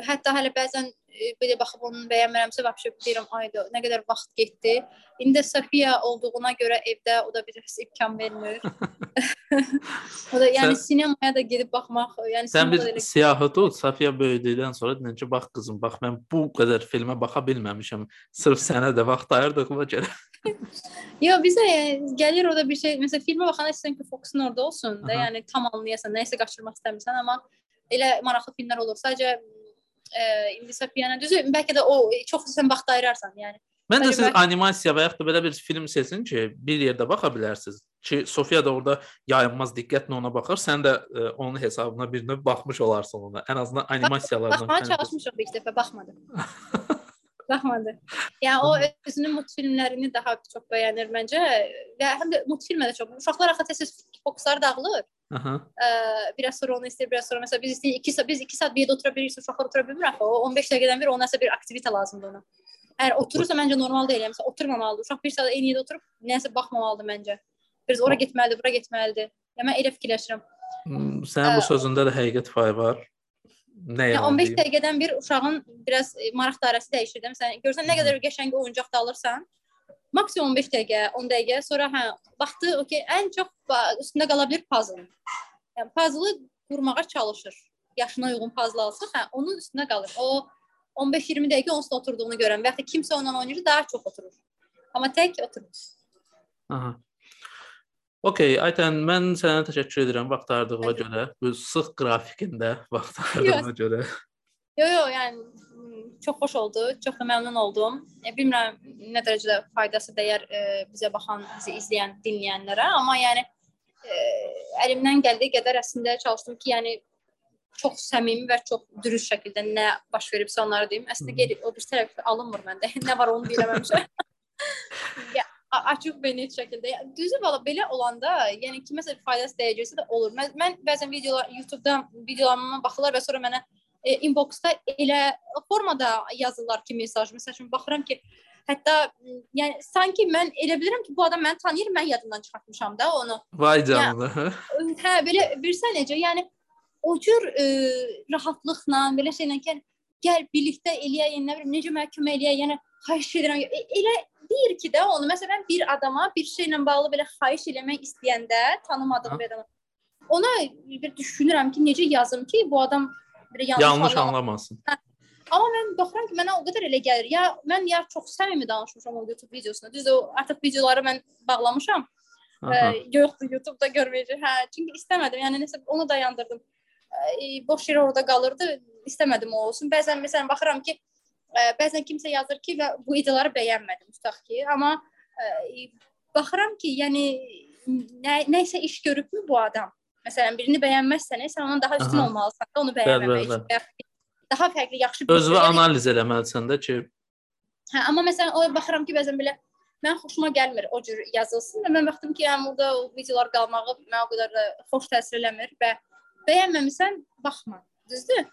S2: Hətta hələ bəzən e, belə baxıb onu bəyənmirəmsə, vəbşə deyirəm, ayda nə qədər vaxt getdi. İndi də Safiya olduğuna görə evdə o da bir imkan vermir. o da yəni
S1: Sən-
S2: sinemaya da gedib baxmaq, yəni
S1: Sən bir
S2: elə
S1: siyahı tut, Safiya böyüdükdən sonra deyən ki, bax qızım, bax mən bu qədər filmə baxa bilməmişəm. Sırf sənə də vaxt ayırdığıma görə.
S2: Yo bizə yəni, gəlir o da bir şey, məsələn filmə baxanda istəyirsən ki, fokusun orada olsun da,
S1: Aha.
S2: yəni tam anlayasan, nəyisə qaçırmaq istəmirsən, amma elə maraqlı filmlər olur. Sadəcə e, indi Safiyana düzü, bəlkə də o çox sən vaxt ayırarsan, yəni.
S1: Məncə siz
S2: bəlkə-
S1: animasiya və yaxud da belə bir film seçin ki, bir yerdə baxa bilərsiniz. Ki Sofiya da orada yayınmaz diqqətlə ona baxır, sən də ə, onun hesabına bir növ baxmış olarsan ona. Ən azından animasiyalardan.
S2: Baxmağa çalışmışıq bir dəfə, baxmadı. baxmadı. Yəni o özünün multfilmlərini daha çox bəyənir məncə və həm də multfilmə də çox. Uşaqlar axı tez fokusları dağılır.
S1: Aha.
S2: Ə, biraz sonra onu istəyir, biraz sonra məsələn biz istəyirik 2 saat biz 2 saat bir yerdə otura bilirik, uşaqlar otura bilmir axı. O 15 dəqiqədən bir ona nəsə bir aktivitə lazımdır ona. Əgər oturursa məncə normal deyil. Məsələn oturmamalıdır. Uşaq bir saat eyni yerdə oturub nəsə baxmamalıdır məncə. Biraz ora getməlidir, bura getməlidir. Yəni mən elə fikirləşirəm.
S1: Hmm, Sənin bu sözündə də həqiqət payı var. Nə
S2: Yəni
S1: yalan
S2: 15
S1: deyim.
S2: dəqiqədən bir uşağın biraz e, maraq dairəsi dəyişir də. Məsələn, görsən nə qədər qəşəng oyuncaq da alırsan, maksimum 15 dəqiqə, 10 dəqiqə, sonra hə, vaxtı okey, ən çox üstündə qala bilər puzzle. Yəni puzzle qurmağa çalışır. Yaşına uyğun puzzle alsa, hə, onun üstündə qalır. O 15-20 dəqiqə onun üstündə oturduğunu görən və ya da kimsə onunla oynayır, daha çox oturur. Amma tək oturmur.
S1: Aha. Okay, Aytən, mən sənə təşəkkür edirəm vaxt ayırdığına
S2: Mən də.
S1: görə. Bu sıx qrafikində vaxt ayırdığına görə.
S2: Yo yo, yəni m, çox xoş oldu. Çox da məmnun oldum. E, bilmirəm nə dərəcədə faydası dəyər e, bizə baxan, bizi izləyən, dinləyənlərə, amma yəni e, əlimdən gəldiyi qədər əslində çalışdım ki, yəni çox səmimi və çox dürüst şəkildə nə baş veribsə onları deyim. Əslində geri o bir tərəf alınmır məndə. nə var onu deyirəm həmişə. ya, açıq və net şəkildə. Düzü valla belə olanda, yəni kiməsə faydası dəyəcəksə də olur. Mən, mən bəzən videolar YouTube-dan videolarıma baxırlar və sonra mənə e, inboxda elə formada yazırlar ki, mesaj. Məsəl üçün baxıram ki, hətta yəni sanki mən elə bilirəm ki, bu adam məni tanıyır, mən yadımdan çıxartmışam da onu.
S1: Vay canına.
S2: Hə, belə bilirsən necə? Yəni o cür e, rahatlıqla, belə şeylə ki, gəl birlikdə eləyək, nə bilim, necə mənə kömək eləyək, yəni xahiş edirəm. E, elə deyir ki də onu məsələn bir adama bir şeylə bağlı belə xahiş eləmək istəyəndə tanımadığım bir adama ona bir düşünürəm ki, necə yazım ki, bu adam belə yanlış,
S1: yanlış anlamasın.
S2: Hə. Amma mən baxıram ki, mənə o qədər elə gəlir. Ya mən ya çox səmimi danışmışam o YouTube videosunda. Düzdür, artıq videoları mən bağlamışam. Ə, yoxdur YouTube-da görməyəcək. Hə, çünki istəmədim. Yəni nəsə onu dayandırdım. Ə, boş yer orada qalırdı. İstəmədim o olsun. Bəzən məsələn baxıram ki, ə, bəzən kimsə yazır ki və bu ideyaları bəyənmədim tutaq ki, amma ə, baxıram ki, yəni nə nəsə iş görübmü bu adam? Məsələn, birini bəyənməzsən, sən ondan daha üstün Aha. olmalısan da onu bəyənməmək. Daha fərqli, yaxşı
S1: bir Özünü analiz eləməlisən də ki,
S2: Hə, amma məsələn o baxıram ki, bəzən belə mən xoşuma gəlmir o cür yazılsın və mən baxdım ki, yəni burada o videolar qalmağı mənə o qədər də xoş təsir eləmir və bəyənməmisən, baxma. Düzdür?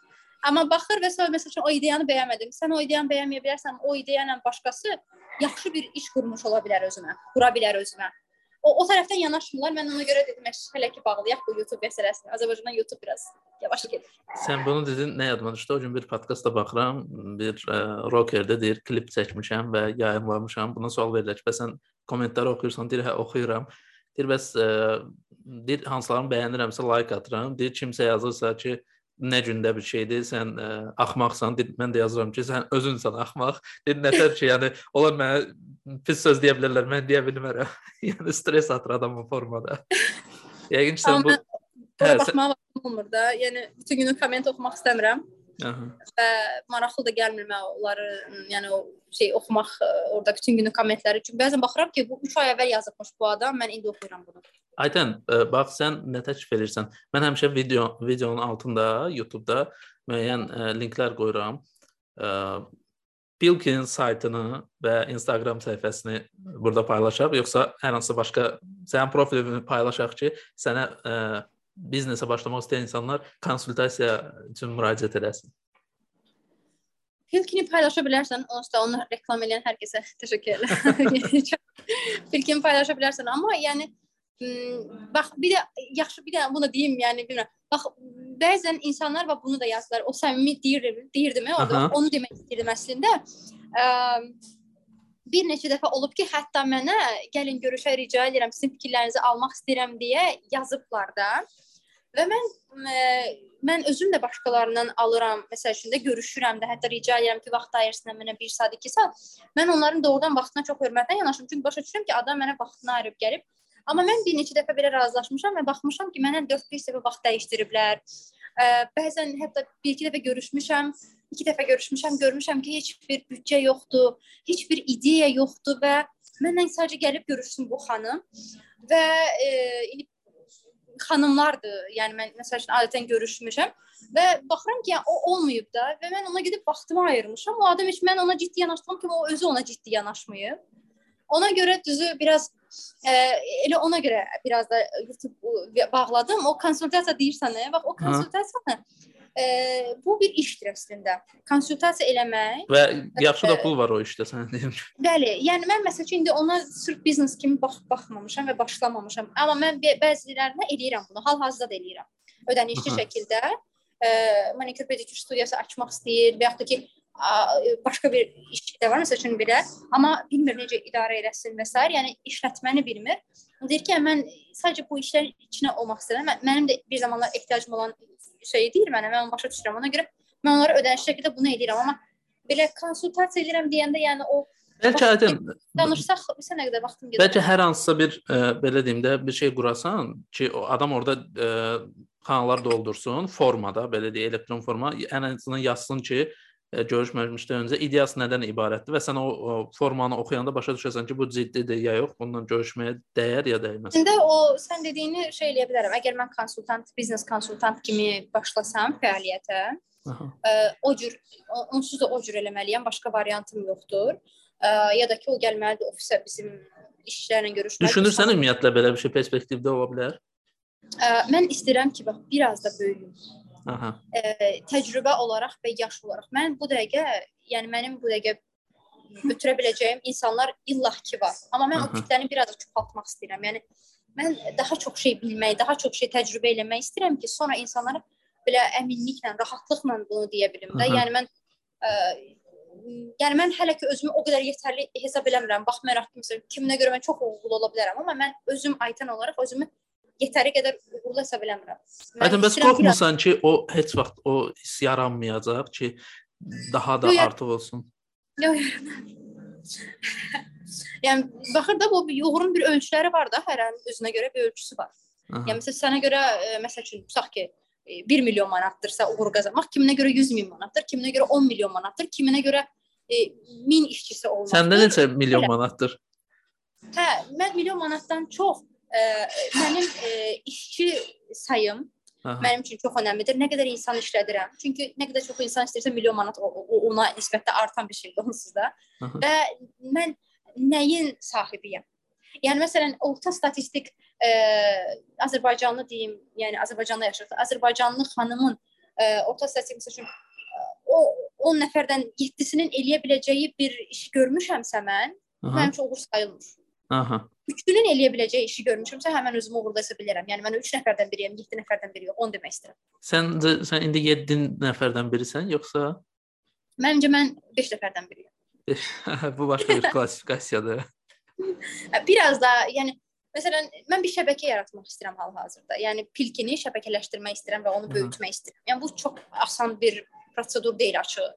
S2: Amma baxır və sonra məsəl üçün o ideyanı bəyənmədim. Sən o ideyanı bəyənməyə bilərsən, o ideya ilə başqası yaxşı bir iş qurmuş ola bilər özünə, qura bilər özünə. O o tərəfdən yanaşmırlar. Mən ona görə dedim, hələ ki bağlayaq bu YouTube məsələsini. Azərbaycandan YouTube biraz yavaş gedir.
S1: Sən bunu dedin, nə yadıma düşdü? O gün bir podkastda baxıram, bir ə, e, rockerdə deyir, klip çəkmişəm və yayımlamışam. Buna sual verirlər ki, bəs sən kommentləri oxuyursan? Deyir, hə, oxuyuram. Deyir, bəs ə, e, deyir, hansılarını bəyənirəmsə like atıram. Deyir, kimsə yazırsa ki, nə gündə bir şeydir, sən ə, e, axmaqsan, deyir, mən də yazıram ki, sən özünsən axmaq. Deyir, nətər ki, yəni onlar mənə pis söz deyə bilərlər, mən deyə bilmərəm. yəni stres atır adamın formada. Yəqin ki, sən bu
S2: hə, baxmağa vaxtım olmur da. Yəni bütün günü komment oxumaq istəmirəm. Və maraqlı da gəlmir mənə onları, yəni o şey oxumaq orada bütün günü kommentləri. Çünki bəzən baxıram ki, bu 3 ay əvvəl yazıbmış bu adam, mən indi oxuyuram bunu.
S1: Aytən, bax sən nə təklif edirsən? Mən həmişə video videonun altında YouTube-da müəyyən ə, linklər qoyuram. Bilkin saytını və Instagram səhifəsini burada paylaşaq, yoxsa hər hansı başqa sənin profilini paylaşaq ki, sənə ə, biznesə başlamaq istəyən insanlar konsultasiya üçün müraciət edəsin.
S2: Filkini paylaşa bilərsən, onsuz da onu reklam edən hər kəsə təşəkkür edirəm. Filkini paylaşa bilərsən, amma yəni bax bir də yaxşı bir də bunu deyim, yəni bilmirəm. Bax bəzən insanlar və bunu da yazdılar. O səmimi deyir, deyirdimi? Orada onu demək istəyirdim əslində. Ə, bir neçə dəfə olub ki, hətta mənə gəlin görüşə rica edirəm, sizin fikirlərinizi almaq istəyirəm deyə yazıblar da. Və mən ə, mən özüm də başqalarından alıram, məsəl üçün də görüşürəm də, hətta rica edirəm ki, vaxt ayırsınlar mənə 1 saat, 2 saat. Mən onların doğrudan vaxtına çox hörmətlə yanaşıram. Çünki başa düşürəm ki, adam mənə vaxtını ayırıb gəlib. Amma mən bir neçə dəfə belə razılaşmışam və baxmışam ki, mənə 4-5 dəfə vaxt dəyişdiriblər. Ə, bəzən hətta bir-iki dəfə görüşmüşəm, iki dəfə görüşmüşəm, görmüşəm ki, heç bir büdcə yoxdur, heç bir ideya yoxdur və mənlə sadəcə gəlib görüşsün bu xanım və e, indi xanımlardır. Yəni mən məsəl üçün adətən görüşmüşəm və baxıram ki, yəni, o olmayıb da və mən ona gedib vaxtımı ayırmışam. O adam heç mən ona ciddi yanaşdığım kimi o özü ona ciddi yanaşmayıb. Ona görə düzü biraz e, elə ona görə biraz da YouTube bağladım. O konsultasiya deyirsən, bax o konsultasiyanı e, bu bir işdir əslində. Konsultasiya eləmək
S1: və yaxşı da pul var o işdə sən deyim.
S2: Bəli, yəni mən məsələn indi ona sırf biznes kimi bax baxmamışam və başlamamışam. Amma mən bəzilərinə eləyirəm bunu. Hal-hazırda da eləyirəm. Ödənişli şəkildə e, manikür pedikür studiyası açmaq istəyir və yaxud da ki başqa bir iş də var, məsəl üçün belə, amma bilmir necə idarə eləsin və s. yəni işlətməni bilmir. Deyir ki, mən sadəcə bu işlərin içinə olmaq istəyirəm. Mənim də bir zamanlar ehtiyacım olan şey deyir mənə, mən onu başa düşürəm. Ona görə mən onlara ödənişli şəkildə bunu edirəm, amma belə konsultasiya edirəm deyəndə, yəni o
S1: Bəlkə aydın
S2: danışsaq bilsə nə qədər vaxtım
S1: gedir. Bəlkə hər hansısa bir ə, e, belə deyim də bir şey qurasan ki, o adam orada ə, e, kanallar doldursun formada, belə deyə elektron forma, ən azından yazsın ki, ə, e, görüşməmişdən öncə ideyası nədən ibarətdir və sən o, o formanı oxuyanda başa düşəsən ki, bu ciddidir ya yox, bundan görüşməyə dəyər ya dəyməz.
S2: İndi o sən dediyini şey eləyə bilərəm. Əgər mən konsultant, biznes konsultant kimi başlasam fəaliyyətə. Ə, o cür onsuz da o cür eləməliyəm, başqa variantım yoxdur. ə, ya da ki o gəlməlidir ofisə bizim işçilərlə görüşmək.
S1: Düşünürsən ümumiyyətlə belə bir şey perspektivdə ola bilər?
S2: Ə, mən istəyirəm ki, bax, biraz da böyüyüm.
S1: Aha.
S2: Ə, təcrübə olaraq və yaş olaraq. Mən bu dəqiqə, yəni mənim bu dəqiqə götürə biləcəyim insanlar illah ki var. Amma mən Aha. o kütləni biraz çoxaltmaq istəyirəm. Yəni mən daha çox şey bilmək, daha çox şey təcrübə eləmək istəyirəm ki, sonra insanlara belə əminliklə, rahatlıqla bunu deyə bilim də. Yəni mən ə, yəni mən hələ ki özümü o qədər yetərli hesab eləmirəm. Baxmayaraq ki, məsələn, kiminə görə mən çox uğurlu ola bilərəm, amma mən özüm Aytan olaraq özümü yetəri qədər uğurlu hesab eləmirəm.
S1: Aytan bəs qorxmursan ki, o heç vaxt o hiss yaranmayacaq ki, daha da artıq olsun?
S2: Yox, yəni baxır da bu uğurun bir ölçüləri var da, hər hərin özünə görə bir ölçüsü var. Aha. Yəni məsələn sənə görə e, məsəl üçün tutaq ki, 1 milyon manatdırsa uğur qazanmaq, kiminə görə 100 min manatdır, kiminə görə 10 milyon manatdır, kiminə görə e, 1000 işçisi olmaq.
S1: Səndə neçə milyon manatdır?
S2: Hə, mən milyon manatdan çox e, mənim e, işçi sayım Aha. mənim üçün çox əhəmiylidir. Nə qədər insan işlədirəm. Çünki nə qədər çox insan istəyirsə milyon manat o, o, ona nisbətdə artan bir şeydir onsuz da. Aha. Və mən nəyin sahibiyəm? Yəni məsələn orta statistik ə, Azərbaycanlı deyim, yəni Azərbaycanda yaşayır. Azərbaycanlı xanımın ə, orta statistik məsəl üçün o 10 nəfərdən 7-sinin eləyə biləcəyi bir iş görmüşəmsə mən, mənim üçün uğur sayılmır.
S1: Aha.
S2: Üçünün eləyə biləcəyi işi görmüşəmsə, həmin özümü uğurda hesab edirəm. Yəni mən 3 nəfərdən biriyəm, 7 nəfərdən biri yox, onu demək istəyirəm.
S1: Sən sən indi 7 nəfərdən birisən, yoxsa?
S2: Məncə mən 5 nəfərdən biriyəm.
S1: Bu başqa bir klassifikasiyadır.
S2: Biraz da, yəni Məsələn, mən bir şəbəkə yaratmaq istəyirəm hal-hazırda. Yəni pilkini şəbəkələşdirmək istəyirəm və onu böyütmək istəyirəm. Yəni bu çox asan bir prosedur deyil açıq.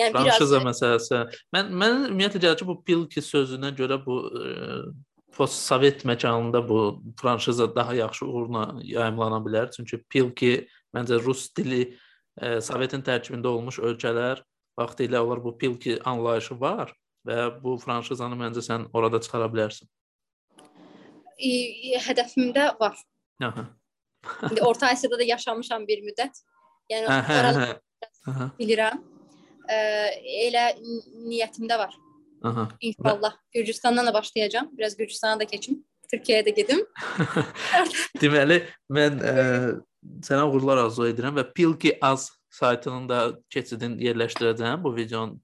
S1: Yəni franşiza biraz... məsələsi. Mən mən ümumiyyətlə gəlir ki, bu pilki sözünə görə bu e, postsovet məkanında bu franşiza daha yaxşı uğurla yayımlana bilər. Çünki pilki məncə rus dili e, Sovetin tərkibində olmuş ölkələr vaxtilə onlar bu pilki anlayışı var və bu franşizanı məncə sən orada çıxara bilərsən
S2: hədəfimdə var.
S1: Aha.
S2: İndi Orta Asiyada da yaşamışam bir müddət. Yəni oraları bilirəm. Ə, elə niyyətimdə var.
S1: Aha.
S2: İnşallah Gürcüstandan da başlayacağam. Biraz Gürcüstana da keçim. Türkiyəyə də gedim.
S1: Deməli, mən ə, sənə uğurlar arzu edirəm və Pilki Az saytının da keçidini yerləşdirəcəm bu videonun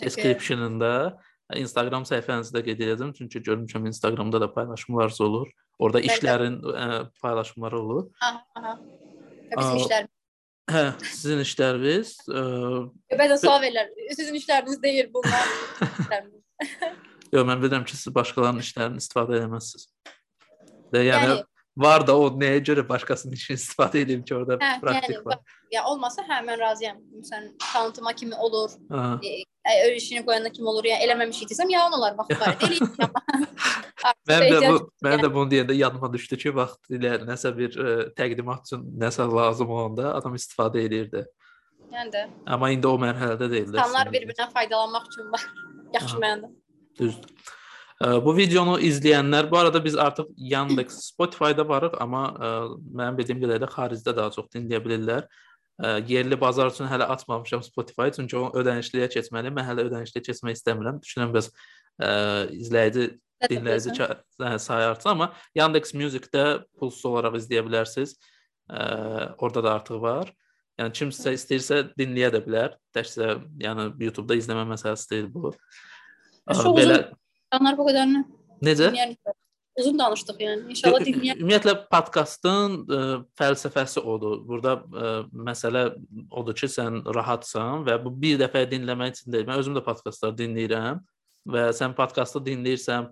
S1: description-ında. Instagram səhifənizdə qeyd edirəm, çünki görmüşəm Instagramda da paylaşımlarınız olur. Orada Bəli. işlərin ə, paylaşımları olur.
S2: Aha, aha. Bizim işlərimiz.
S1: Hə, sizin işləriniz. Ə,
S2: Bəzən sual verirlər. Sizin işləriniz deyil bunlar.
S1: Yox, mən bilirəm ki, siz başqalarının işlərini istifadə etməzsiniz. Və yəni, yəni var da o nəyə görə başqasının işini istifadə edeyim ki, orada hə, praktik yəni, var.
S2: Ya olmasa hə mən razıyam. Məsələn, tanıtıma kimi olur. E, öyle işini qoyanda kim olur? Yəni eləməmiş idirsəm yalan olar vaxt var. Eləyim.
S1: mən də bu mən də bunu deyəndə yadıma düşdü ki, vaxt ilə nəsə bir ə, e, təqdimat üçün nəsə lazım olanda adam istifadə edirdi.
S2: Yəni də.
S1: Amma indi o mərhələdə deyildir.
S2: İnsanlar bir-birindən faydalanmaq üçün var. Yaxşı mənada.
S1: Düzdür. Bu videonu izləyənlər, bu arada biz artıq Yandex, Spotify-da varıq, amma ə, mənim bildiyim qədərilə xaricdə daha çox dinləyə bilirlər. Ə, yerli bazar üçün hələ açmamışam Spotify, çünki o ödənişliyə keçməliyəm. Mən hələ ödənişliyə keçmək istəmirəm. Düşünürəm bəs ə, izləyici dinləyici hə, sayı artsın, amma Yandex Music-də pulsuz olaraq izləyə bilərsiniz. Orada da artıq var. Yəni kimsə istəyirsə dinləyə də bilər. Təkcə yəni YouTube-da izləmə məsələsi deyil bu.
S2: Çox belə uzun İnsanlar bu qədərini
S1: Necə?
S2: Yəni uzun danışdıq yəni. İnşallah dinləyən.
S1: Ümumiyyətlə podkastın ə, e, fəlsəfəsi odur. Burada ə, e, məsələ odur ki, sən rahatsan və bu bir dəfə dinləmək üçün deyil. Mən özüm də podkastlar dinləyirəm və sən podkastı dinləyirsən,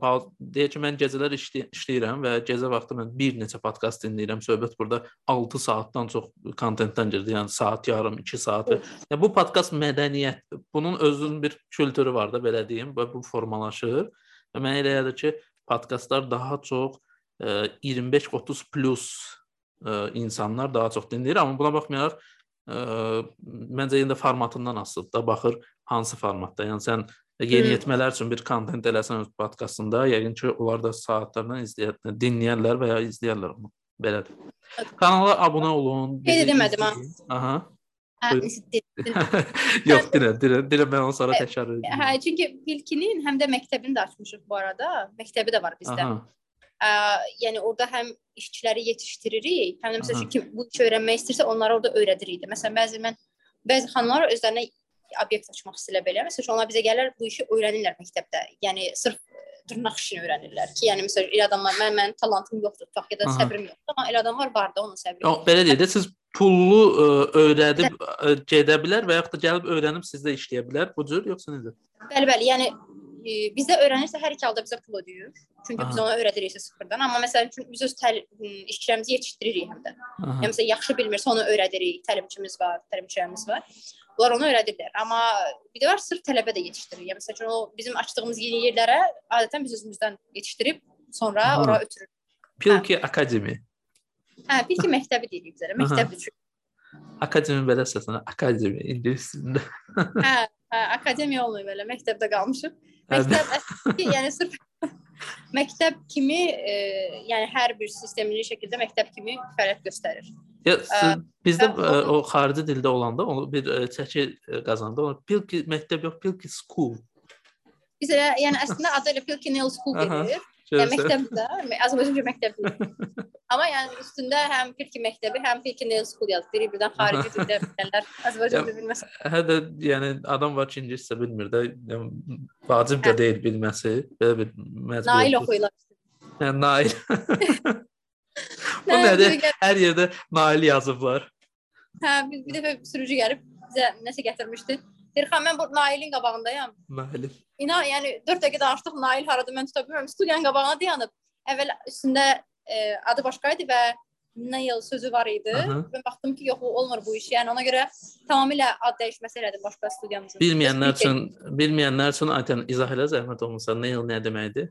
S1: deyək ki, mən gecələr işlay işləyirəm və gecə vaxtı mən bir neçə podkast dinləyirəm. Söhbət burada 6 saatdan çox kontentdən gedir. Yəni saat yarım, 2 saat. Yəni bu podkast mədəniyyət, bunun özünün bir kültürü var da belə deyim və bu formalaşır. Və mənə elə gəlir ki, podkastlar daha çox 25-30 plus ə, insanlar daha çox dinləyir, amma buna baxmayaraq ə, məncə yenə də formatından asılıdır da, baxır hansı formatda. Yəni sən yeniyetmələr üçün bir kontent eləsən öz podkastında, yəqin ki, onlar da saatlarla izləyə, dinləyərlər və ya izləyərlər onu. Belədir. Kanala abunə olun.
S2: Qeyd edemədim ha.
S1: Aha. Yox, dinə, dinə, dinə mən onu sonra təkrar
S2: edəcəm. Hə, çünki ilkinin həm də məktəbini də açmışıq bu arada. Məktəbi də var bizdə. Ə, yəni orada həm işçiləri yetişdiririk, həm də məsələn kim bu işi öyrənmək istəyirsə onlara orada öyrədirik. Məsələn, bəzi mən bəzi xanımlar özlərinə obyekt açmaq istəyirlər belə. Məsələn, onlar bizə gələr bu işi öyrənirlər məktəbdə. Yəni sırf dırnaq işini öyrənirlər ki, yəni məsələn elə adamlar mən mənim talantım yoxdur, tutaq ya da səbrim yoxdur, amma elə adamlar var da onun səbri.
S1: Yox, belə deyək də siz pullu ə, öyrədib ə, gedə bilər və yaxud da gəlib öyrənib sizdə işləyə bilər. Bu cür yoxsa necə?
S2: Bəli, bəli. Yəni ə, bizdə öyrənirsə hər iki halda bizə pul ödəyir. Çünki Aha. biz ona öyrədirik sıfırdan. Amma məsələn üçün biz öz təl işçilərimizi yetişdiririk həm də. Aha. Yəni məsələn yaxşı bilmirsə onu öyrədirik. Təlimçimiz var, təlimçilərimiz var. Onlar onu öyrədirlər. Amma bir də var sırf tələbə də yetişdirir. Yəni məsələn o bizim açdığımız yeni yerlərə adətən biz özümüzdən yetişdirib sonra Aha. ora ötürürük.
S1: Pilki hə. Akademi.
S2: Hə, Pilki məktəbi deyirik bizə. Məktəbdir.
S1: Akademi belə səslənir. Akademi ingilis dilində.
S2: hə, hə, akademiya olmuyor belə. Məktəbdə qalmışıq. Məktəb əslində yəni sırf məktəb kimi, e, yəni hər bir sistemli şəkildə məktəb kimi fəaliyyət göstərir.
S1: Ya bizdə ə, o xarici dildə olanda onu bir ə, çəki qazandı. Onu Pilki məktəb yox, Pilki School.
S2: Bizə yəni əslində adı elə Pilki Nail School gedir. Yəni məktəbdə, Azərbaycanca məktəbdə. Amma yəni üstündə həm Pilki məktəbi, həm Pilki Nail School yazılır. Biri birdən xarici dildə bilənlər Azərbaycanca bilməsə.
S1: Hə də yəni adam var ki, ingiliscə bilmir də, yəni, vacib də deyil bilməsi. Belə bir məcbur.
S2: Nail oxuyurlar.
S1: Hə, Nail. Bu nədir? Hər yerdə Nail yazıblar.
S2: Hə, bir, bir dəfə sürücü gəlib bizə nəsə gətirmişdi. Deyir, xan mən bu Nailin qabağındayam.
S1: Nail.
S2: İna, yəni 4 dəqiqə danışdıq, Nail haradır mən tuta bilmirəm. Studiyanın qabağına dayanıb. Əvvəl üstündə e, adı başqa idi və Nail sözü var idi. Aha. Mən baxdım ki, yox, olmur bu iş. Yəni ona görə tamamilə ad dəyişməsi elədim başqa studiyamızın.
S1: Bilməyənlər üçün, bilməyənlər üçün aytən izah elə zəhmət olmasa Nail nə deməkdir?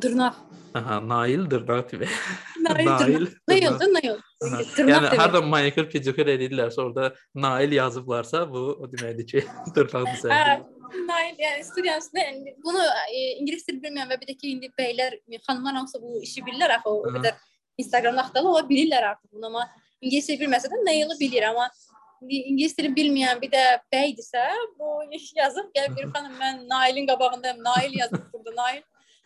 S2: Dırnaq.
S1: Aha, Nail dırnaq demək.
S2: Nail, Nail, Nail, Nail.
S1: Yəni harda manikür, pedikür edirlərsə, orada Nail yazıblarsa, bu o deməkdir ki, dırnaqdır sən.
S2: Hə, Nail, yəni studiyasında yəni, bunu e, ingilis dili bilməyən və bir də ki, indi bəylər, xanımlar hamısı bu işi bilirlər axı, o qədər Instagramda axtarlı ola bilirlər artıq bunu, amma ingilis dili bilməsə də Nail-i bilir, amma ingilis dili bilməyən bir də bəydirsə, bu yazıb gəl bir xanım mən Nailin qabağındayım, Nail yazıb burada, Nail.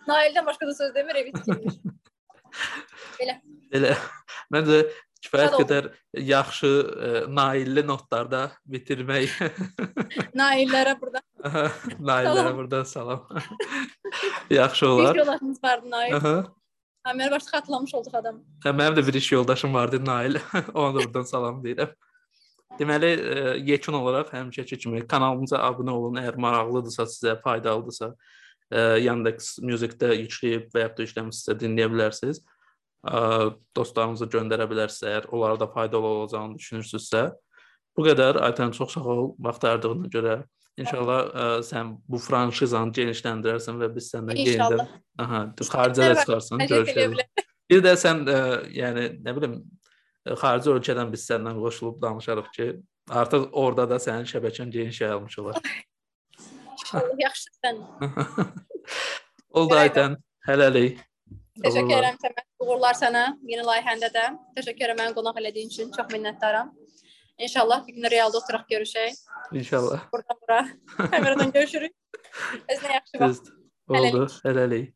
S2: Naildən başqa da söz demir, evi tikilmir. Belə.
S1: Elə. Məncə kifayət qədər yaxşı ə, e, nailli notlarda bitirmək.
S2: Naillərə burada.
S1: Naillərə burada salam. yaxşı olar.
S2: Bir yoldaşımız vardı Nail. Aha. Hə, mən başda xatırlamış olduq adam.
S1: Hə, mənim də bir iş yoldaşım vardı Nail. Ona da buradan salam deyirəm. Deməli, e, yekun olaraq həmişəki kimi kanalımıza abunə olun. Əgər maraqlıdırsa, sizə faydalıdırsa, Yandex Music-də yükləyib və ya da işləmişsə dinləyə bilərsiniz. Dostlarınıza göndərə bilərsiniz əgər onlara da faydalı olacağını düşünürsünüzsə. Bu qədər. Aytən çox sağ ol vaxt ayırdığına görə. İnşallah ə, sən bu franşizanı genişləndirərsən və biz səndən yenidən aha, xaricə də çıxarsan, görüşərik. Bir də sən ə, yəni nə bilim xarici ölkədən biz səndən qoşulub danışarıq ki, artıq orada da sənin şəbəkən geniş yayılmış olar.
S2: İnşallah yaxşısan.
S1: Oldu Aytən. Hələlik.
S2: Təşəkkür edirəm Səməd. Uğurlar sənə yeni layihəndə də. Təşəkkür edirəm məni qonaq elədiyin üçün. Çox minnətdaram. İnşallah bir gün realda oturaq görüşək.
S1: İnşallah.
S2: Buradan bura. Kameradan görüşürük. Özünə yaxşı bax.
S1: Oldu. Hələlik.